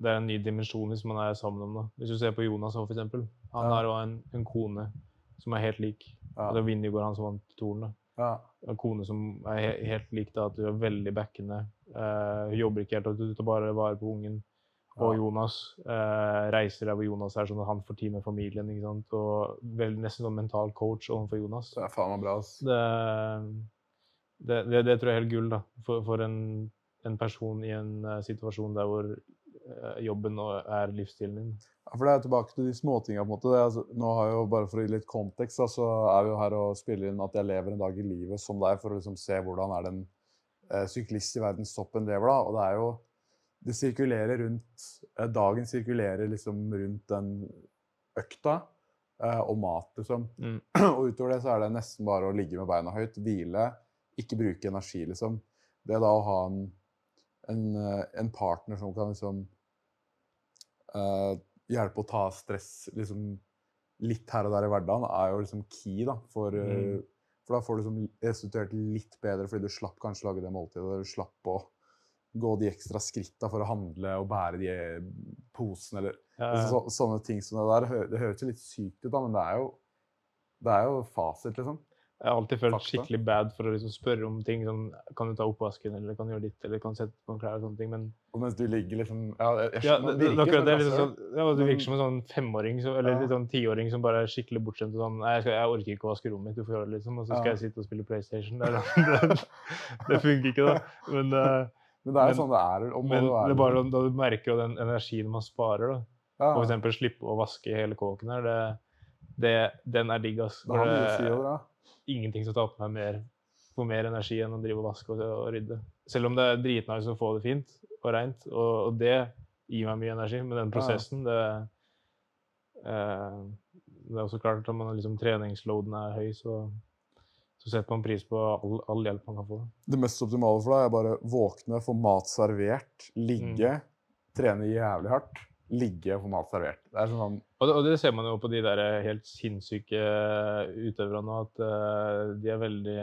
Speaker 4: det er en ny dimensjon hvis man er sammen om det. Hvis du ser på Jonas òg, eksempel. Han
Speaker 3: Ja.
Speaker 4: har jo en, en kone som er helt lik.
Speaker 3: Ja.
Speaker 4: Det er Vinjegård, han som vant Tornet.
Speaker 3: Ja.
Speaker 4: En kone som er he helt lik da, at du er veldig backende. Uh, jobber ikke helt, at du tar bare vare på ungen. Og Jonas eh, reiser der hvor Jonas er, sånn at han får tid med familien. ikke sant? Og vel, nesten som mental coach overfor Jonas.
Speaker 3: Det er faen meg bra, ass.
Speaker 4: Det, det, det, det tror jeg er helt gull da, for, for en, en person i en uh, situasjon der hvor uh, jobben er livsstilen din.
Speaker 3: Ja, for det er tilbake til de småtinga, altså, nå har jo, bare for å gi litt kontekst, da, så er vi jo her og spiller inn at jeg lever en dag i livet som deg, for å liksom se hvordan er det en eh, syklist i verdenstoppen lever, da. Og det er jo Det sirkulerer rundt Dagen sirkulerer liksom rundt den økta og mat, liksom.
Speaker 4: Mm.
Speaker 3: og utover det så er det nesten bare å ligge med beina høyt, hvile, ikke bruke energi, liksom. Det da å ha en, en, eh, en partner som kan liksom uh, hjelpe å ta stress liksom, litt her og der i hverdagen, er jo liksom key, da. For, eh,
Speaker 4: Mm.
Speaker 3: for da får du liksom restituert litt bedre, fordi du slapp kanskje lage det måltidet, du slapp å gå de ekstra skritta for å handle og bære de posene, eller
Speaker 4: Ja,
Speaker 3: ja. så, sånne ting som det der. Det høres jo litt sykt ut, da, men det er jo, det er jo fasit, liksom.
Speaker 4: Jeg har alltid følt
Speaker 3: fakta.
Speaker 4: skikkelig bad for å liksom spørre om ting som Kan du ta oppvasken, eller kan du gjøre ditt, eller kan du sette på klær og sånne ting, men
Speaker 3: Og mens du ligger liksom Ja, jeg, jeg
Speaker 4: ja, det, det,
Speaker 3: virker
Speaker 4: akkurat
Speaker 3: som
Speaker 4: det, liksom sånn, ja, du virker som en sånn femåring så, eller
Speaker 3: Ja.
Speaker 4: litt sånn tiåring som bare er skikkelig bortskjemt og sånn Nei, jeg, skal, jeg orker ikke å vaske rommet mitt, du får gjøre det, liksom. Og så skal
Speaker 3: Ja.
Speaker 4: jeg sitte og spille PlayStation. Det, det, det funker ikke, da. Men uh,
Speaker 3: Men det er jo sånn det er. Og må
Speaker 4: Men
Speaker 3: det være.
Speaker 4: det er bare sånn, da du merker jo den energien man sparer, da.
Speaker 3: ja,
Speaker 4: For eksempel slippe å vaske hele kåken her, det, det, den er digg, ass.
Speaker 3: det har mye å si det.
Speaker 4: Ingenting som tar på meg mer, får mer energi enn å drive og vaske og, og rydde. Selv om det er dritnice å få det fint og rent, og, og det gir meg mye energi, men den prosessen, det eh, Det er også klart at når liksom, treningsloaden er høy, så, så setter man pris på all, all hjelp man kan få.
Speaker 3: Det mest optimale for deg er bare våkne, få mat servert, ligge,
Speaker 4: Mm.
Speaker 3: trene jævlig hardt, ligge og få mat servert. Det er sånn
Speaker 4: Og det, og det ser man jo på de der helt sinnssyke utøverne at uh, de er veldig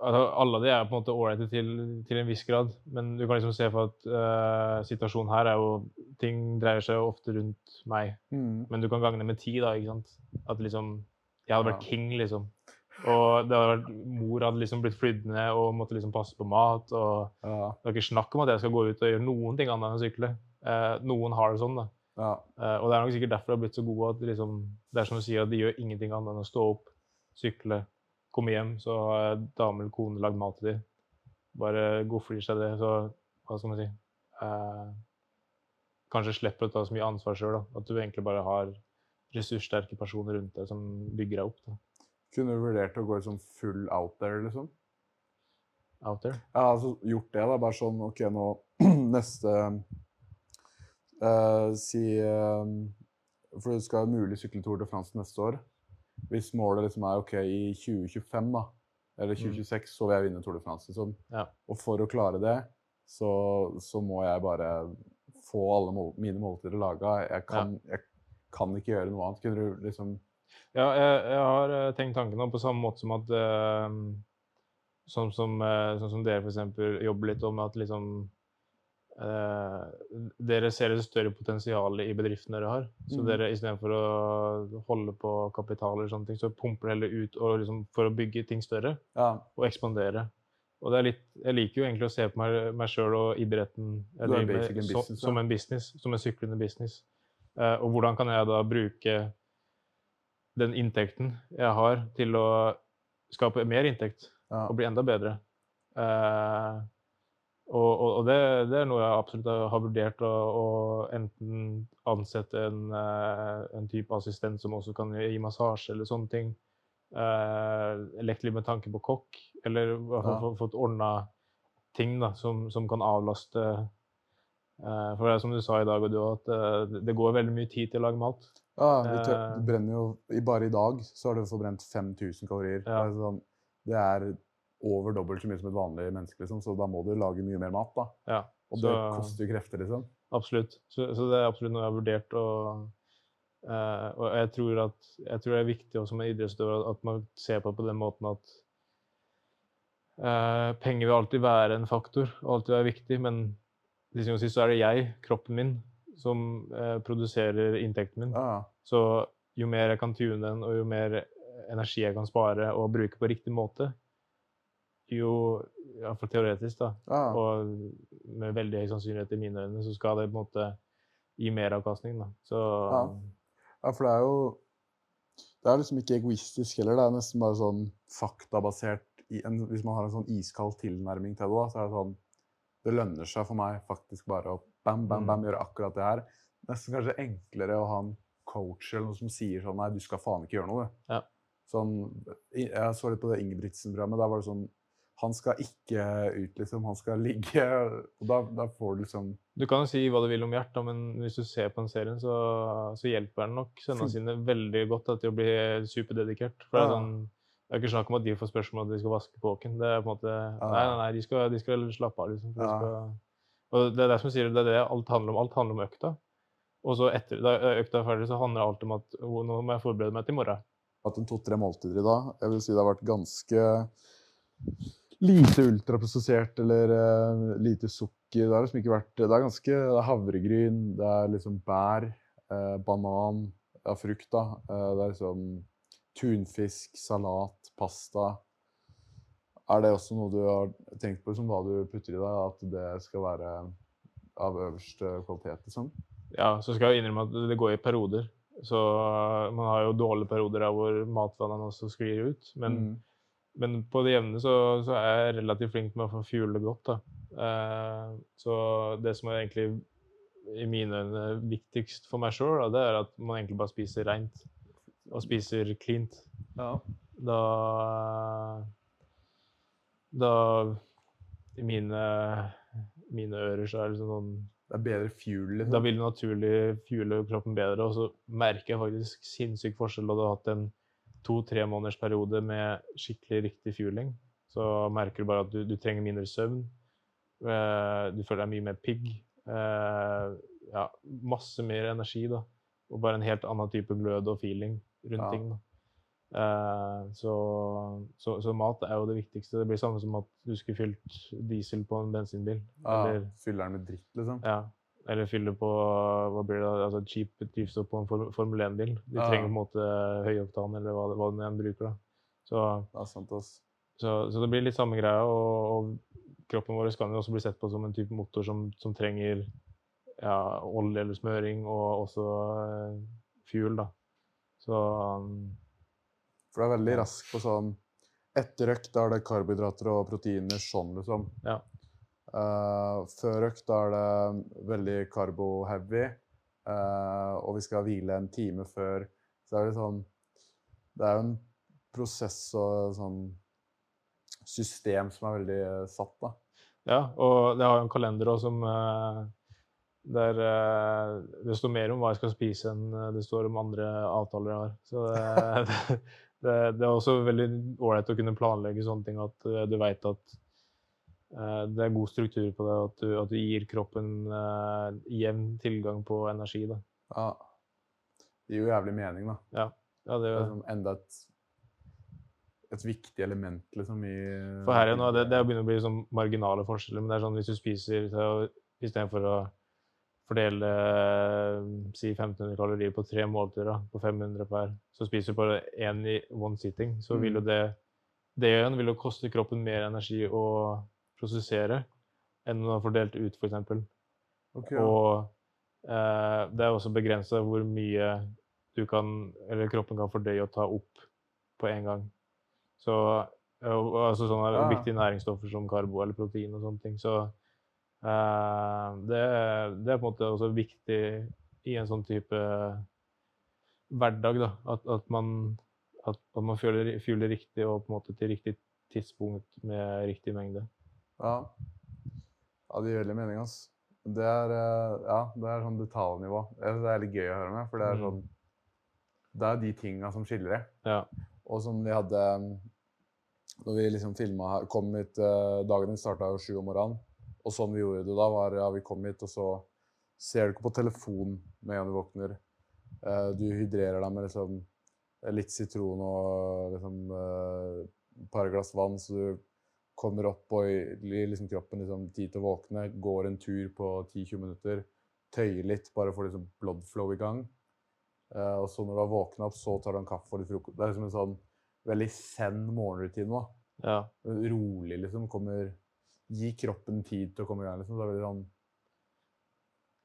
Speaker 4: altså, Alle de er på en måte ålreite til, til en viss grad, men du kan liksom se for at uh, situasjonen her er jo Ting dreier seg jo ofte rundt meg,
Speaker 3: mm,
Speaker 4: men du kan gange det med ti, da, ikke sant? At liksom Jeg hadde vært
Speaker 3: Ja.
Speaker 4: king, liksom. Og det hadde vært, mor hadde liksom blitt flydd ned og måtte liksom passe på mat. og
Speaker 3: ja,
Speaker 4: Det var ikke snakk om at jeg skal gå ut og gjøre noen ting annet enn å sykle. Eh, noen har det sånn, da.
Speaker 3: ja,
Speaker 4: Eh, og det er nok sikkert derfor de har blitt så gode at liksom, det er som du sier, at de gjør ingenting annet enn å stå opp, sykle, komme hjem, så har dame eller kone lagd mat til dem. Bare godflir seg det. Så hva skal man si eh, Kanskje slipper å ta så mye ansvar sjøl. At du egentlig bare har ressurssterke personer rundt deg som bygger deg opp. Da.
Speaker 3: Kunne du vurdert å gå liksom full out there, liksom?
Speaker 4: Out there.
Speaker 3: Ja, altså gjort det. da, Bare sånn OK, nå neste uh, Si uh, For du skal mulig sykle Tour de France neste år. Hvis målet liksom er OK i 2025, da, eller 2026, så vil jeg vinne Tour de France. liksom.
Speaker 4: Ja.
Speaker 3: Og for å klare det, så, så må jeg bare få alle mål, mine måltider laga. Jeg, ja. jeg kan ikke gjøre noe annet. Kunne du liksom
Speaker 4: Ja, jeg, jeg har eh, tenkt tanken på samme måte som at eh, Sånn som, eh, sånn som dere f.eks. jobber litt om at liksom eh, Dere ser et større potensial i bedriften dere har. Så
Speaker 3: mm.
Speaker 4: dere istedenfor å holde på kapital eller sånne ting, så pumper dere heller ut og liksom, for å bygge ting større
Speaker 3: Ja,
Speaker 4: og ekspandere. Og det er litt, jeg liker jo egentlig å se på meg, meg sjøl og idretten med,
Speaker 3: en business,
Speaker 4: som
Speaker 3: ja.
Speaker 4: en business, som en syklende business. Eh, og hvordan kan jeg da bruke den inntekten jeg har, til å skape mer inntekt
Speaker 3: ja.
Speaker 4: og bli enda bedre? Eh, og og, og det, det er noe jeg absolutt har vurdert å, å enten ansette en, eh, en type assistent som også kan gi massasje eller sånne ting. Eh, litt med tanke på kokk, eller i hvert fall
Speaker 3: Ja.
Speaker 4: fått ordna ting da, som, som kan avlaste eh, For det er som du sa i dag, og du, at eh, det- det går veldig mye tid til å lage mat.
Speaker 3: Ja, vi tør,
Speaker 4: Eh.
Speaker 3: du brenner jo Bare i dag så har du forbrent 5000 kalorier.
Speaker 4: Ja.
Speaker 3: Det, er sånn, det er over dobbelt så mye som et vanlig menneske, liksom. Så da må du lage mye mer mat, da.
Speaker 4: Ja,
Speaker 3: Og
Speaker 4: så,
Speaker 3: det koster jo krefter, liksom.
Speaker 4: Absolutt. Så, så det er absolutt noe jeg har vurdert. Og, uh, og jeg, tror at, jeg tror det er viktig også med idrettsutøvere at man ser på det på den måten at uh, penger vil alltid være en faktor, og alltid være viktig, men til syvende og sist så er det jeg, kroppen min, som eh, produserer inntekten min.
Speaker 3: Ja, ja.
Speaker 4: Så jo mer jeg kan tune den, og jo mer energi jeg kan spare og bruke på riktig måte, jo Iallfall teoretisk, da,
Speaker 3: ja. ja.
Speaker 4: og med veldig høy sannsynlighet i mine øyne, så skal det på en måte gi meravkastning. Da. Så
Speaker 3: Ja. Ja, for det er jo Det er liksom ikke egoistisk heller. Det er nesten bare sånn faktabasert i en, Hvis man har en sånn iskald tilnærming til det, da, så er det sånn Det lønner seg for meg faktisk bare å bam, bam, bam, gjøre akkurat det her. Nesten kanskje enklere å ha en coach eller noe som sier sånn Nei, du skal faen ikke gjøre noe, du.
Speaker 4: Ja.
Speaker 3: Sånn, jeg så litt på det Ingebrigtsen-programmet. Der var det sånn Han skal ikke ut, liksom. Han skal ligge. Og da, da får du liksom
Speaker 4: Du kan jo si hva du vil om Gjert, men hvis du ser på den serien, så, så hjelper han nok sønnene sine veldig godt da, til å bli superdedikert. For det er sånn det er ikke snakk om at de får spørsmål om at de skal vaske kåken. Det er på en måte, Nei, nei, nei, de skal, de skal slappe av. liksom. de
Speaker 3: Ja.
Speaker 4: Skal, og det er det som sier, det er det alt handler om. Alt handler om økta. Og så etter da økta er ferdig, så handler alt om at «Å, nå må jeg forberede meg til i morgen.
Speaker 3: hatt en to-tre måltider i dag. Jeg vil si det har vært ganske lite ultraprosessert eller uh, lite sukker. Det har liksom ikke vært Det er ganske det er havregryn, det er liksom bær, uh, banan, ja, frukt, da. Uh, det er liksom tunfisk, salat, pasta. Er det også noe du har tenkt på, liksom, hva du putter i deg? At det skal være av øverste kvalitet, liksom?
Speaker 4: Ja, så skal jeg innrømme at det går i perioder. Så man har jo dårlige perioder der hvor matvannene også sklir ut. Men,
Speaker 3: Mm.
Speaker 4: men på det jevne så, så er jeg relativt flink med å få fuele godt. Da. Eh, så det som er egentlig i mine øyne viktigst for meg sjøl, det er at man egentlig bare spiser reint. Og spiser cleant.
Speaker 3: Ja.
Speaker 4: Da Da I mine, mine ører så er det sånn
Speaker 3: Det er bedre fuel, liksom.
Speaker 4: da vil du naturlig fuele kroppen bedre. Og så merker jeg faktisk sinnssyk forskjell da du har hatt en to-tre måneders periode med skikkelig riktig fueling. Så merker du bare at du, du trenger mindre søvn. Eh, du føler deg mye mer pigg. Eh, ja, masse mer energi, da. Og bare en helt annen type glød og feeling rundt
Speaker 3: Ja.
Speaker 4: ting. da. Eh, så, så, så mat er jo det viktigste. Det blir samme som at du skulle fylt diesel på en bensinbil.
Speaker 3: Ja,
Speaker 4: Eller
Speaker 3: Fyller den med dritt, liksom.
Speaker 4: ja. Eller fylle på hva blir det, altså cheap drivstoff på en Form- Formel 1-bil. De
Speaker 3: Ja.
Speaker 4: trenger på en måte høyoktan, eller hva, hva den bruker. da. Så,
Speaker 3: Det er sant, ass.
Speaker 4: så, så det blir litt samme greia. Og, og kroppen vår kan jo også bli sett på som en type motor som, som trenger ja, olje eller smøring, og også eh, fuel. da. Så um,
Speaker 3: For det er veldig rask på sånn Etter økt da er det karbohydrater og proteiner sånn, liksom.
Speaker 4: Ja.
Speaker 3: Uh, før økt da er det veldig karbo-heavy, uh, og vi skal hvile en time før. Så er det sånn Det er jo en prosess og sånn system som er veldig eh, satt, da.
Speaker 4: Ja, og det har jo en kalender òg som uh, der eh, det står mer om hva jeg skal spise enn eh, det står om andre avtaler jeg har. Så det, det, det er også veldig ålreit å kunne planlegge sånne ting at uh, du veit at uh, det er god struktur på det, at du, at du gir kroppen uh, jevn tilgang på energi. Da.
Speaker 3: Ja. Det gir jo jævlig mening, da.
Speaker 4: Ja, det
Speaker 3: Det er
Speaker 4: det.
Speaker 3: liksom enda et, et viktig element, liksom, i
Speaker 4: For her igjen, det, det begynner å bli sånn marginale forskjeller, men det er sånn hvis du spiser istedenfor å fordele eh, si 1500 kalorier på tre måltider, på 500 per, så spiser du bare én i one sitting, så vil jo det det igjen vil jo koste kroppen mer energi å prosessere enn å ha fordelt ut, f.eks.
Speaker 3: Okay, ja.
Speaker 4: Og eh, det er også begrensa hvor mye du kan, eller kroppen kan fordøye og ta opp på en gang. Så eh, altså sånne
Speaker 3: Ja.
Speaker 4: viktige næringsstoffer som karbo eller protein og sånne ting. Så det, det er på en måte også viktig i en sånn type hverdag, da. At, at man, at, at man føler, føler riktig og på en måte til riktig tidspunkt med riktig mengde.
Speaker 3: Ja. ja, det gir veldig mening, ass. Det er, eh, ja, det er sånn detaljnivå. Det er litt gøy å høre med, for det er
Speaker 4: Mm.
Speaker 3: sånn Det er de tinga som skiller det.
Speaker 4: Ja.
Speaker 3: Og som vi hadde Når vi liksom filma her Kom hit eh, Dagen din starta jo sju om morgenen. Og sånn vi gjorde det da, var ja, vi kom hit, og så ser du ikke på telefon med en gang du våkner. Eh, du hydrerer deg med liksom litt sitron og liksom eh, et par glass vann, så du kommer opp og gir liksom kroppen liksom tid til å våkne. Går en tur på 10-20 minutter. Tøyer litt, bare for liksom blood flow i gang. Eh, og så når du har våkna opp, så tar du en kaffe og litt frokost. Det er liksom en sånn veldig zen morgenrutine. da.
Speaker 4: Ja.
Speaker 3: Rolig, liksom. Kommer Gi kroppen tid til å komme i gang. liksom. Det sånn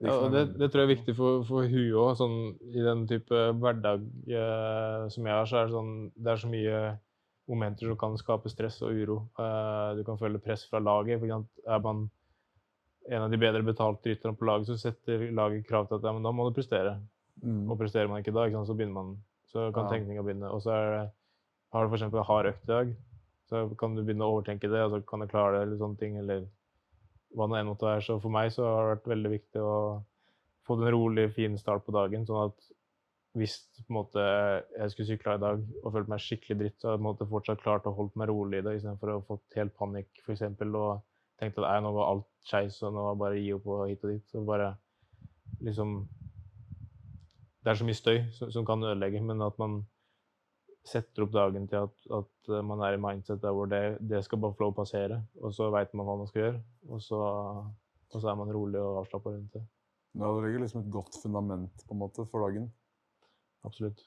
Speaker 4: Ja, og det, det tror jeg er viktig for, for huet òg. Sånn, I den type hverdag eh, som jeg har, så er det sånn Det er så mye momenter som kan skape stress og uro. Eh, du kan føle press fra laget. For eksempel, er man en av de bedre betalte rytterne på laget, så setter laget krav til at ja, men da må du prestere.
Speaker 3: mm.
Speaker 4: Og presterer man ikke da, ikke så begynner man Så kan
Speaker 3: Ja.
Speaker 4: tenkninga begynne. Og så er har du f.eks. en hard økt i dag, så kan du begynne å overtenke det, altså kan du klare det, eller sånne ting. Eller hva nå enn måtte være. Så for meg så har det vært veldig viktig å få en rolig, fin start på dagen. Sånn at hvis måte, jeg skulle sykla i dag og følt meg skikkelig dritt, så hadde jeg fortsatt klart å holde meg rolig i det, istedenfor å ha fått helt panikk f.eks. og tenkt at nå var alt skeis, og nå bare gi opp og hit og dit. Så bare liksom Det er så mye støy som, som kan ødelegge, men at man setter opp dagen til at, at eh, man er i mindset der hvor det, det skal bare få lov å passere, og så veit man hva man skal gjøre, og så, og så er man rolig og avslappa rundt det.
Speaker 3: Ja, det ligger liksom et godt fundament på en måte for dagen.
Speaker 4: Absolutt.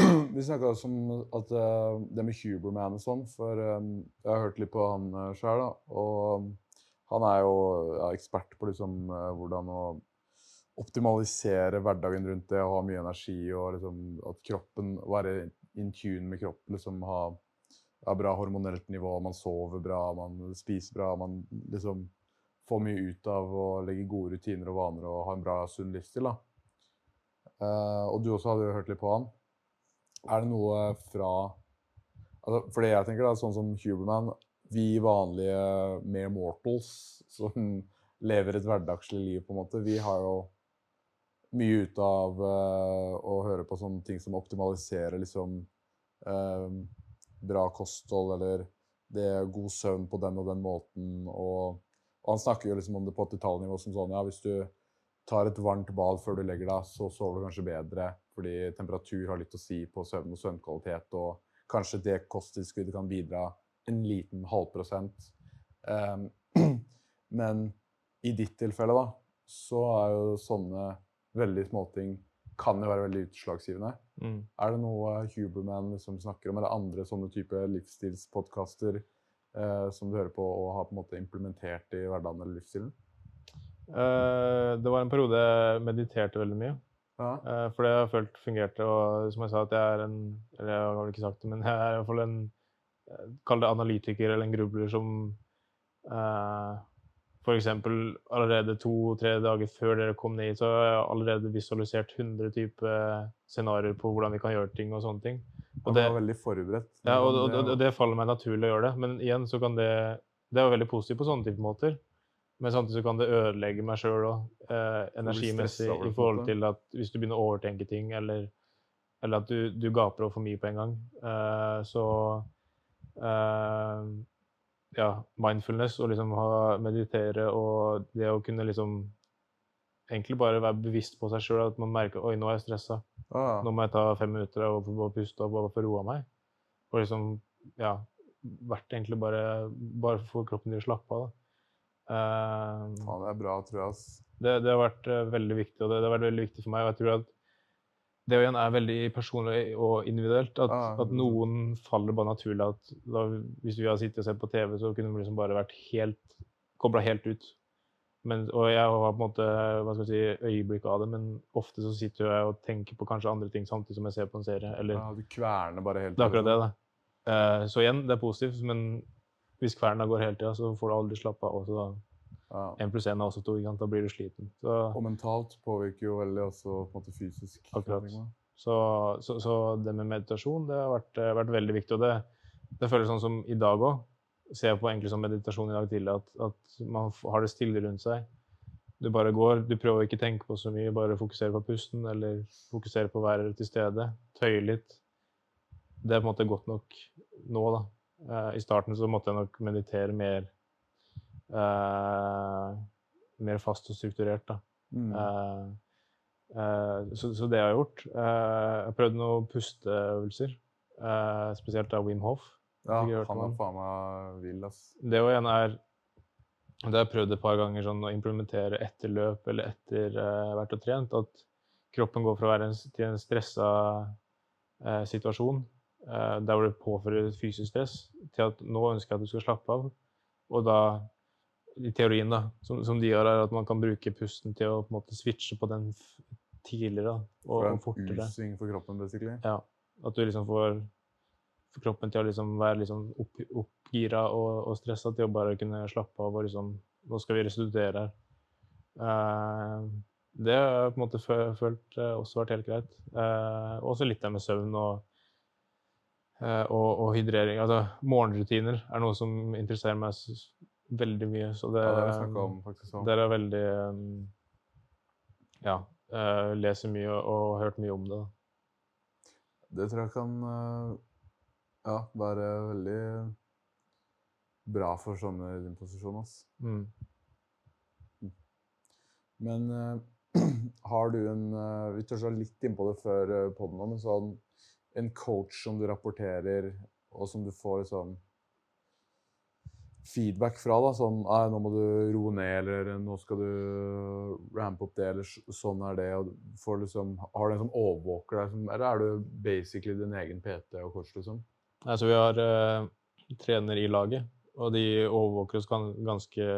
Speaker 3: Vi snakka også om at eh, det med Huberman og sånn, for eh, jeg har hørt litt på han sjøl. Og han er jo ja, ekspert på liksom hvordan å optimalisere hverdagen rundt det, å ha mye energi, og liksom at kroppen Være in tune med kroppen, liksom ha ha bra hormonelt nivå, man sover bra, man spiser bra, man liksom får mye ut av å legge gode rutiner og vaner og ha en bra, sunn livsstil. Eh, og du også hadde jo hørt litt på han. Er det noe fra altså, For det jeg tenker, da, sånn som Huberman Vi vanlige mere mortals som lever et hverdagslig liv, på en måte, vi har jo mye ut av uh, å høre på sånne ting som optimaliserer liksom uh, bra kosthold eller det er god søvn på den og den måten. Og, og han snakker jo liksom om det på et detaljnivå som sånn ja, hvis du tar et varmt bad før du legger deg, så sover du kanskje bedre, fordi temperatur har litt å si på søvn og søvnkvalitet, og kanskje det kosttilskuddet kan bidra en liten halvprosent. Um, men i ditt tilfelle, da, så er jo sånne veldig småting kan jo være veldig utslagsgivende.
Speaker 4: Mm.
Speaker 3: Er det noe Huberman liksom snakker om, eller andre sånne type livsstilspodkaster eh, som du hører på og har på en måte implementert i hverdagen eller livsstilen?
Speaker 4: Eh, det var en periode jeg mediterte veldig mye.
Speaker 3: Ja.
Speaker 4: Eh, for det har jeg følt fungerte. Og som jeg sa, at jeg er en Eller jeg har vel ikke sagt det, men jeg er i hvert fall en eh, Kall det analytiker eller en grubler som eh, F.eks. allerede to-tre dager før dere kom ned, så har jeg allerede visualisert 100 typer scenarioer på hvordan vi kan gjøre ting og sånne ting. Og det,
Speaker 3: var veldig forberedt.
Speaker 4: ja, og, og, og, det faller meg naturlig å gjøre det. Men igjen så kan det Det er jo veldig positivt på sånne type måter. Men samtidig så kan det ødelegge meg sjøl òg, eh, energimessig, i forhold til at hvis du begynner å overtenke ting, eller, eller at du, du gaper over for mye på en gang, eh, så eh, Ja, mindfulness og liksom ha, meditere og det å kunne liksom egentlig bare være bevisst på seg sjøl, at man merker oi, nå er jeg stressa.
Speaker 3: Ah.
Speaker 4: Nå må jeg ta fem minutter og få bare puste og bare få roa meg. Og liksom, ja, vært egentlig bare, bare få kroppen til å slappe av. da. Uh,
Speaker 3: faen, det er bra, tror jeg.
Speaker 4: det, det har vært eh, veldig viktig, og det, det har vært veldig viktig for meg. Og jeg tror at det igjen er veldig personlig og individuelt. At,
Speaker 3: ah.
Speaker 4: at noen faller bare naturlig. At da, hvis vi hadde sittet og sett på TV, så kunne vi liksom bare vært helt kobla helt ut. Men, og jeg har på en måte hva skal jeg si, øyeblikk av det, men ofte så sitter jeg og tenker på kanskje andre ting samtidig som jeg ser på en serie. Eller,
Speaker 3: Ja, du kverner bare helt.
Speaker 4: det er akkurat det. da. Uh, så igjen, det er positivt, men hvis kverna går hele tida, så får du aldri slappe av. Også da. En pluss én er også to, da blir du sliten. Så,
Speaker 3: Og mentalt påvirker jo veldig også måte fysisk.
Speaker 4: Akkurat. så, så, så det med meditasjon det har vært, eh, vært veldig viktig. Og det, det føles sånn som i dag òg. Ser jeg på egentlig som meditasjon i dag tidlig, at, at man har det stille rundt seg. Du bare går, du prøver ikke å tenke på så mye, bare fokusere på pusten, eller fokusere på å være til stede. Tøye litt. Det er på en måte godt nok nå, da. Eh, I starten så måtte jeg nok meditere mer mer fast og strukturert. da.
Speaker 3: Mm.
Speaker 4: Eh, eh, så, så det har jeg gjort. Eh, jeg har prøvd noen pusteøvelser, eh, spesielt av Wim Hof.
Speaker 3: ja, han er faen meg vill, ass.
Speaker 4: Det og igjen er Det har jeg prøvd et par ganger sånn, å implementere etter løp eller etter uh, vært og trent. At kroppen går fra å være en, til en stressa eh, situasjon, eh, der hvor det påfører fysisk stress, til at nå ønsker jeg at du skal slappe av. Og da, i teorien, da, som, som de har, er at man kan bruke pusten til å på en måte switche på den tidligere og, og
Speaker 3: er
Speaker 4: fortere.
Speaker 3: U-sving for kroppen, basically.
Speaker 4: Ja, at du liksom får får kroppen til å liksom være liksom opp, oppgira og, og stressa til å bare kunne slappe av og liksom Nå skal vi restituere her. Uh, det har jeg på en måte følt eh, også vært helt greit. Eh, også litt det med søvn og, og, og hydrering. Altså morgenrutiner er noe som interesserer meg veldig mye. Så det,
Speaker 3: Ja, det om, faktisk. også.
Speaker 4: er veldig um, Ja. eh, leser mye og, har hørt mye om det.
Speaker 3: Det tror jeg kan eh, ja, være veldig bra for sånne i din posisjon. Altså.
Speaker 4: Mm.
Speaker 3: Men uh, har du en uh, Vi tør litt innpå det før uh, poden men sånn en coach som du rapporterer, og som du får sånn feedback fra, da, sånn Nei, nå må du roe ned, eller nå skal du rampe opp det, eller sånn er det. og får liksom, Har du en som overvåker deg, som, eller er du basically din egen PT og coach, liksom?
Speaker 4: Altså, vi har uh, trener i laget, og de overvåker oss ganske,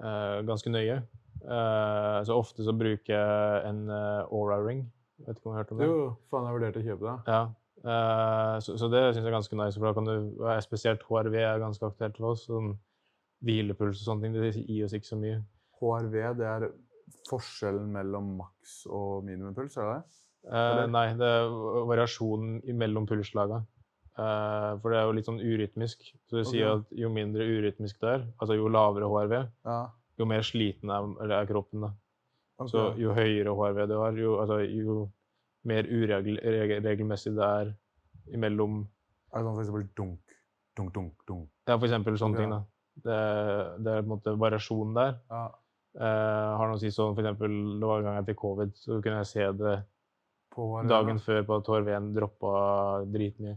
Speaker 4: uh, ganske nøye. Uh, så ofte så bruker jeg en Aura-ring. Vet ikke om du har hørt om det?
Speaker 3: Jo, faen, jeg vurderte å kjøpe det.
Speaker 4: Ja. Eh, så, så det syns jeg er ganske nice, for da kan du Spesielt HRV er ganske aktuelt for oss. Sånn hvilepuls og sånne ting. Det gir oss ikke så mye.
Speaker 3: HRV, det er forskjellen mellom maks og minimumpuls, er det det?
Speaker 4: Eh, nei, det er variasjonen mellom pulslaga. Eh, for det er jo litt sånn urytmisk. Så det
Speaker 3: okay.
Speaker 4: sier at jo mindre urytmisk det er, altså jo lavere HRV,
Speaker 3: Ja.
Speaker 4: jo mer sliten er, er kroppen. da.
Speaker 3: Okay.
Speaker 4: Så jo høyere HRV du har, jo, altså, jo mer uregelmessig det er imellom
Speaker 3: Er det sånn for eksempel dunk, dunk, dunk, dunk?
Speaker 4: Ja, for eksempel sånne
Speaker 3: okay.
Speaker 4: ting. da. Det, det er på en måte variasjon der.
Speaker 3: Ja.
Speaker 4: Eh, har noe å si sånn, for eksempel, Det var en gang jeg fikk covid, så kunne jeg se det dagen
Speaker 3: da.
Speaker 4: før på at HRV-en droppa dritmye.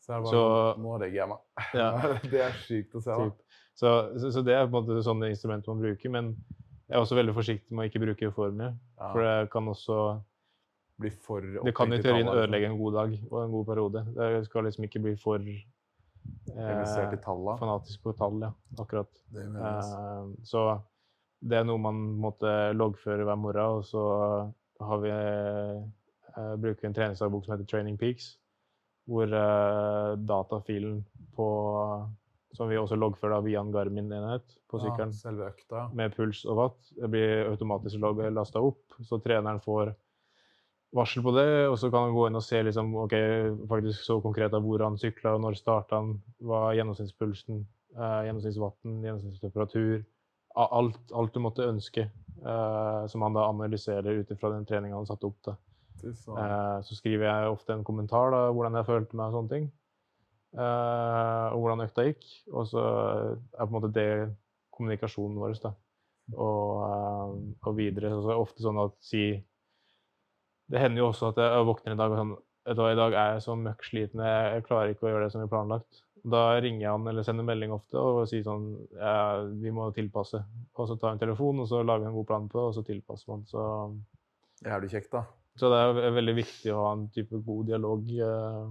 Speaker 3: Så, er det bare,
Speaker 4: så-
Speaker 3: Nå er jeg meg.
Speaker 4: Ja.
Speaker 3: det er sykt å se.
Speaker 4: Typ. Så, så, så det er på en måte sånne instrumenter man bruker. Men jeg er også veldig forsiktig med å ikke bruke for mye.
Speaker 3: Ja.
Speaker 4: For det kan også
Speaker 3: Blir for
Speaker 4: Det kan i teorien
Speaker 3: liksom.
Speaker 4: ødelegge en god dag og en god periode. Det skal liksom ikke bli for eh, fanatisk på tall, ja. Akkurat.
Speaker 3: Det ass.
Speaker 4: Eh, så det er noe man måtte loggføre hver morgen, og så har vi, eh, bruker en treningsdagbok som heter Training Peaks, hvor eh, datafilen på som vi også loggfører da via en Garmin-enhet på sykkelen,
Speaker 3: Ja,
Speaker 4: med puls og watt, det blir automatisk lasta opp, så treneren får varsel på det, og så kan han gå inn og se liksom, ok, faktisk så konkret av hvor han sykla, når starta han, hva er gjennomsnittspulsen, eh, gjennomsnittsvatten, gjennomsnittstemperatur, alt, alt du måtte ønske, eh, som han da analyserer ut ifra den treninga han satte opp.
Speaker 3: til.
Speaker 4: Eh, så skriver jeg ofte en kommentar da, hvordan jeg følte meg og sånne ting. Eh, og hvordan økta gikk. Og så er på en måte det kommunikasjonen vår. Da. Og, eh, og videre. Så er det ofte sånn at si Det hender jo også at jeg våkner i dag og sånn I dag er jeg så møkk sliten, jeg, klarer ikke å gjøre det som vi planlagt. Da ringer jeg han eller sender melding ofte og sier sånn ja, Vi må tilpasse. Og så tar jeg en telefon, og så lager vi en god plan på det, og så tilpasser man. Så
Speaker 3: Det er du kjekt, da.
Speaker 4: så det er veldig viktig å ha en type god dialog eh,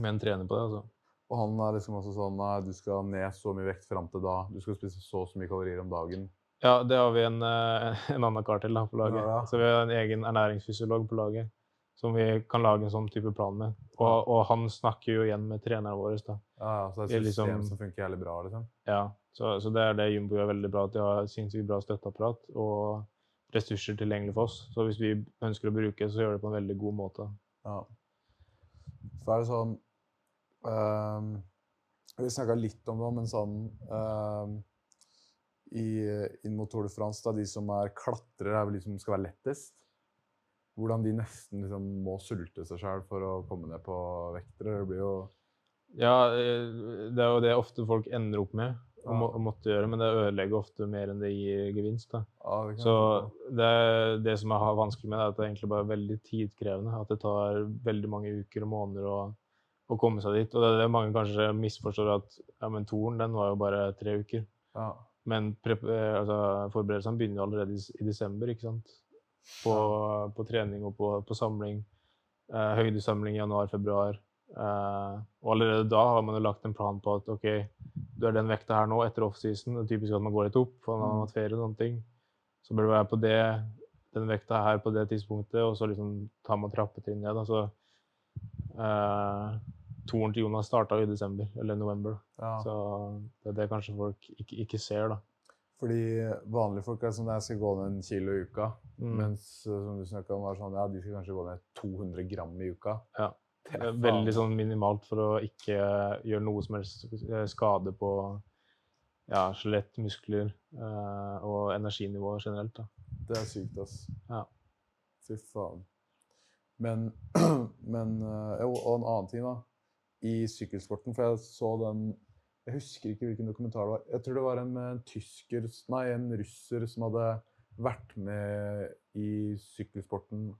Speaker 4: med en trener på det. altså.
Speaker 3: Og han er liksom også sånn du skal ned så mye vekt fram til da. Du skal spise så og så mye kalorier om dagen.
Speaker 4: Ja, det har vi en, eh, en annen kar til da, på laget.
Speaker 3: Ja.
Speaker 4: Så vi har en egen ernæringsfysiolog på laget som vi kan lage en sånn type plan med. Og, og han snakker jo igjen med trenerne våre. da.
Speaker 3: Ja, ja, så det er et system
Speaker 4: liksom-
Speaker 3: som funker jævlig bra, liksom.
Speaker 4: Ja, så, så det er det Jumbo gjør veldig bra. At de har sinnssykt bra støtteapparat og ressurser tilgjengelig for oss. Så hvis vi ønsker å bruke, det, så gjør det på en veldig god måte.
Speaker 3: Ja. Så er det sånn um, Vi snakka litt om det, men sånn ehm, i, inn mot Tour de France, da, de som er klatrere, er vel de som skal være lettest. Hvordan de nesten liksom må sulte seg sjøl for å komme ned på vektere. Det blir jo
Speaker 4: Ja, eh, det er jo det ofte folk ender opp med å, må, måtte gjøre, men det ødelegger ofte mer enn det gir gevinst. da.
Speaker 3: Ja, det
Speaker 4: Så
Speaker 3: jeg
Speaker 4: det, det som er vanskelig med er at det er egentlig bare veldig tidkrevende. At det tar veldig mange uker og måneder å, å komme seg dit. Og det er det mange kanskje misforstår at ja, men toren den var jo bare tre uker.
Speaker 3: ja.
Speaker 4: Men eh, altså, forberedelsene begynner allerede i, i desember, ikke sant? På, på trening og på, på samling. Eh, høydesamling i januar-februar. Eh, og allerede da har man jo lagt en plan på at ok, du er den vekta her nå etter offseason. Det er typisk at man går litt opp, for man har hatt ferie og sånne ting. Så bør du være på det, den vekta her på det tidspunktet, og så liksom tar man trappetrinn ned. Altså, eh, Toren til Jonas starta i desember, eller november.
Speaker 3: Ja.
Speaker 4: Så det er det kanskje folk ikke, ikke ser, da.
Speaker 3: Fordi vanlige folk er sånn at jeg skal gå ned en kilo i uka.
Speaker 4: Mm.
Speaker 3: Mens eh, som du snakka om, var sånn, ja, de skal kanskje gå ned 200 gram i uka.
Speaker 4: Ja.
Speaker 3: Det
Speaker 4: er veldig sånn minimalt for å ikke gjøre noe som helst eh, skade på ja, skjelett, muskler eh, og energinivå generelt. Da.
Speaker 3: Det er sykt, ass.
Speaker 4: Ja.
Speaker 3: Fy faen. Men, men eh, Jo, og en annen ting, da. I sykkelsporten, for jeg så den Jeg husker ikke hvilken dokumentar det var. Jeg tror det var en, en tysker Nei, en russer som hadde vært med i sykkelsporten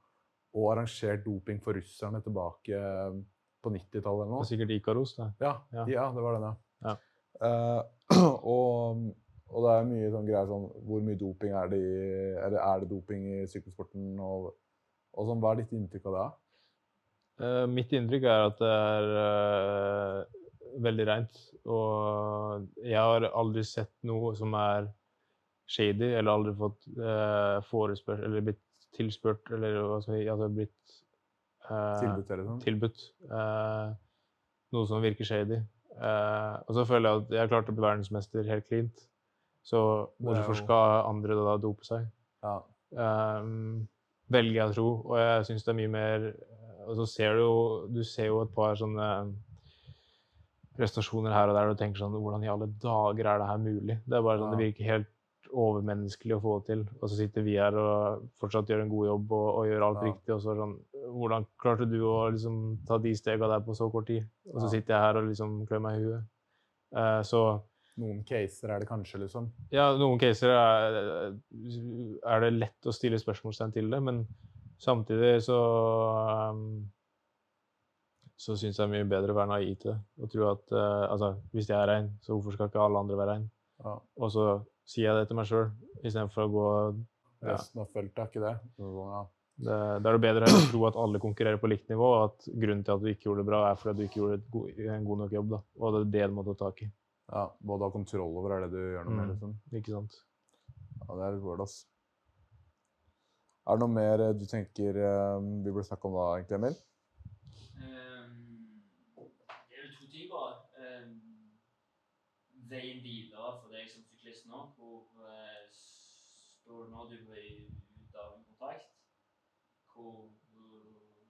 Speaker 3: og arrangert doping for russerne tilbake eh, på 90-tallet eller
Speaker 4: Det
Speaker 3: noe.
Speaker 4: er sikkert Ikaros. Da.
Speaker 3: Ja,
Speaker 4: Ja.
Speaker 3: ja. det var den, ja.
Speaker 4: Ja.
Speaker 3: Uh, og, og det er mye sånn greier sånn Hvor mye doping er det i Eller er det doping i sykkelsporten? Og, og sånn, hva er ditt inntrykk av det?
Speaker 4: Eh, mitt inntrykk er at det er eh, veldig rent. Og jeg har aldri sett noe som er shady, eller aldri fått uh, forespørsel eller blitt tilspurt, eller hva skal jeg altså blitt uh,
Speaker 3: Tilbudt eller sånn?
Speaker 4: tilbudt eh, noe som virker shady. Eh, og så føler jeg at jeg har klart å bli verdensmester helt cleant. Så hvorfor skal andre da dope seg?
Speaker 3: Ja.
Speaker 4: Um, velger jeg å tro. Og jeg syns det er mye mer Og så ser du Du ser jo et par sånne prestasjoner her og der, og tenker sånn Hvordan i alle dager er det her mulig? Det er bare sånn,
Speaker 3: Ja.
Speaker 4: det virker helt overmenneskelig å få det til. Og så sitter vi her og fortsatt gjør en god jobb og, og gjør alt
Speaker 3: Ja.
Speaker 4: riktig. Og så sånn Hvordan klarte du å liksom ta de stega der på så kort tid? Og så sitter jeg her og liksom klør meg i huet. Eh, så
Speaker 3: Noen caser er det kanskje, liksom.
Speaker 4: ja, noen caser er, er det lett å stille spørsmålstegn til det, men samtidig så um, så syns jeg det er mye bedre å være naiv til det. Og tro at eh, altså, hvis jeg er rein, så hvorfor skal ikke alle andre være rein?
Speaker 3: Ja.
Speaker 4: Og så sier jeg det til meg sjøl, istedenfor å gå ja,
Speaker 3: Resten av feltet er ikke det. Ja.
Speaker 4: det, det er det bedre å tro at alle konkurrerer på likt nivå, og at grunnen til at du ikke gjorde det bra, er fordi du ikke gjorde go en god nok jobb. da. Og det er det du må ta tak i.
Speaker 3: ja, Både ha kontroll over er det du gjør noe med,
Speaker 4: Mm.
Speaker 3: liksom.
Speaker 4: Ikke sant?
Speaker 3: Ja, det er litt word, ass. Er det noe mer eh, du tenker eh, vi burde snakke om da, egentlig, Emil?
Speaker 5: Ehm, det er vel to ting, bare. Veien videre for deg som syklist nå. Hvor eh, står du nå? Du er ute av en kontakt. Hvor, uh,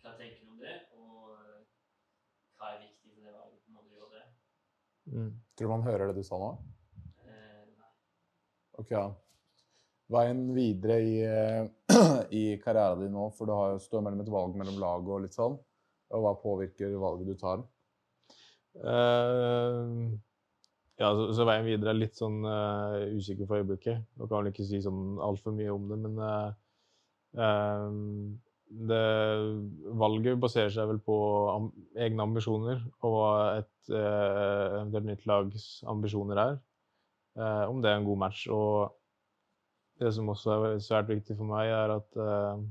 Speaker 5: hva tenker du om det? Og uh, hva er viktig for det valget når du gjør det?
Speaker 4: Mm.
Speaker 3: Tror du man hører det du sa nå?
Speaker 5: Eh, nei.
Speaker 3: Ok, ja. Veien videre i, eh, i karrieren din nå, for du har jo står mellom et valg mellom lag og litt sånn. Og hva påvirker valget du tar?
Speaker 4: Uh, ja, så, så veien videre er litt sånn uh, usikker for øyeblikket. Nå kan vel ikke si sånn altfor mye om det, men uh, det, valget baserer seg vel på am egne ambisjoner og hva et eventuelt nytt lags ambisjoner er. Om det er en god match. Og det som også er svært viktig for meg, er at eh,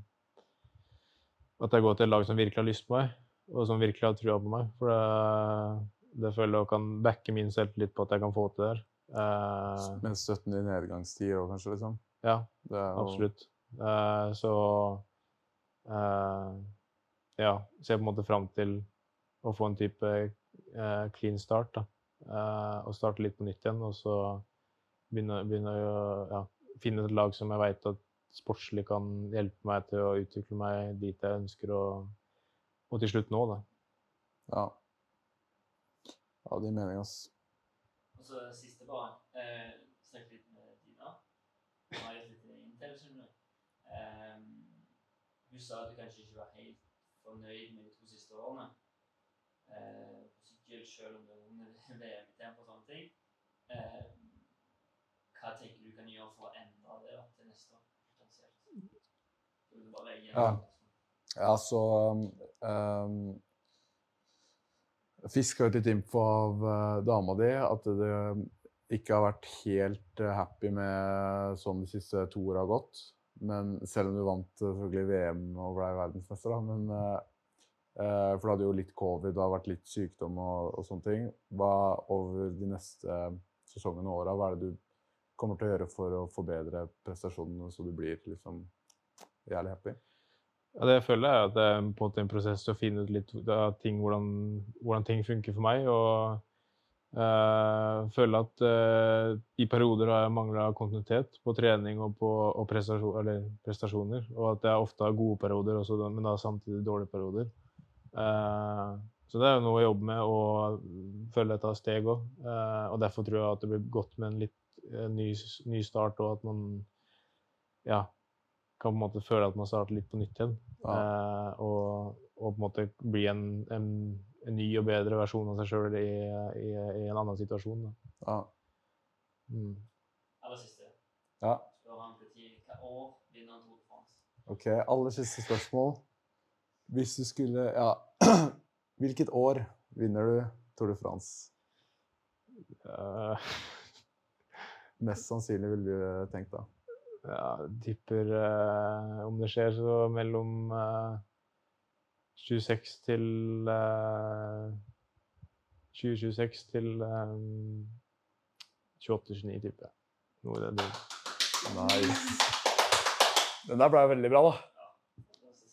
Speaker 4: at jeg går til et lag som virkelig har lyst på meg, og som virkelig har trua på meg. For det, det føler jeg kan backe min selvtillit på at jeg kan få til det her. Eh,
Speaker 3: Med støtten i nedgangstid òg, kanskje, liksom?
Speaker 4: ja, absolutt. Eh, så ja, ser på en måte fram til å få en type clean start. da. Og starte litt på nytt igjen, og så begynne, begynne å ja, finne et lag som jeg veit at sportslig kan hjelpe meg til å utvikle meg dit jeg ønsker å og til slutt nå, da.
Speaker 3: Ja. Ja, det er mening, ass.
Speaker 5: Og så siste, bare. Eh, Snakket litt med Dina. Hun har gitt litt inntil, skjønner du. Ehm, hun sa at du kanskje ikke var helt fornøyd med de to siste årene eh, på sykkel, selv om det er under VM-tempo og sånne ting. Eh, hva tenker du kan gjøre for å endre det da, til neste år? potensielt?
Speaker 3: Ja. Altså så um, Fiska ut litt info av uh, dama di at det ikke har vært helt uh, happy med sånn de siste to åra har gått. Men selv om du vant uh, selvfølgelig VM og ble verdensmester, da. Men, uh, for du hadde jo litt covid, det har vært litt sykdom og, og sånne ting. Hva over de neste sesongene og åra, hva er det du kommer til å gjøre for å forbedre prestasjonene så du blir liksom jævlig happy?
Speaker 4: Ja, det jeg føler er at det er på en måte en prosess til å finne ut litt av ting, hvordan, hvordan ting funker for meg. Og eh, føler at eh, i perioder har jeg mangla kontinuitet på trening og på og prestasjon, prestasjoner. Og at jeg ofte har gode perioder, også, men da samtidig dårlige perioder. Uh, så det er jo noe å jobbe med, og føler jeg tar steg òg. og derfor tror jeg at det blir godt med en litt ny, ny start, og at man ja, kan på en måte føle at man starter litt på nytt igjen. Eh, og, og på en måte bli en, en, en ny og bedre versjon av seg sjøl i, i, i en annen situasjon. Da.
Speaker 3: Ja.
Speaker 4: Mm.
Speaker 5: Aller siste.
Speaker 3: ja.
Speaker 5: Spør han politiet hva år vinner Tour de France?
Speaker 3: Ok, aller siste spørsmål. Hvis du skulle Ja. Hvilket år vinner du Tour de France?
Speaker 4: Eh,
Speaker 3: Mest sannsynlig ville du tenkt da.
Speaker 4: ja, tipper eh, om det skjer, så mellom eh, 26 til eh, 2026 til eh, 28-29, tipper jeg. Noe i den duren.
Speaker 3: Nice. Den der ble veldig bra, da.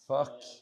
Speaker 3: Fuck.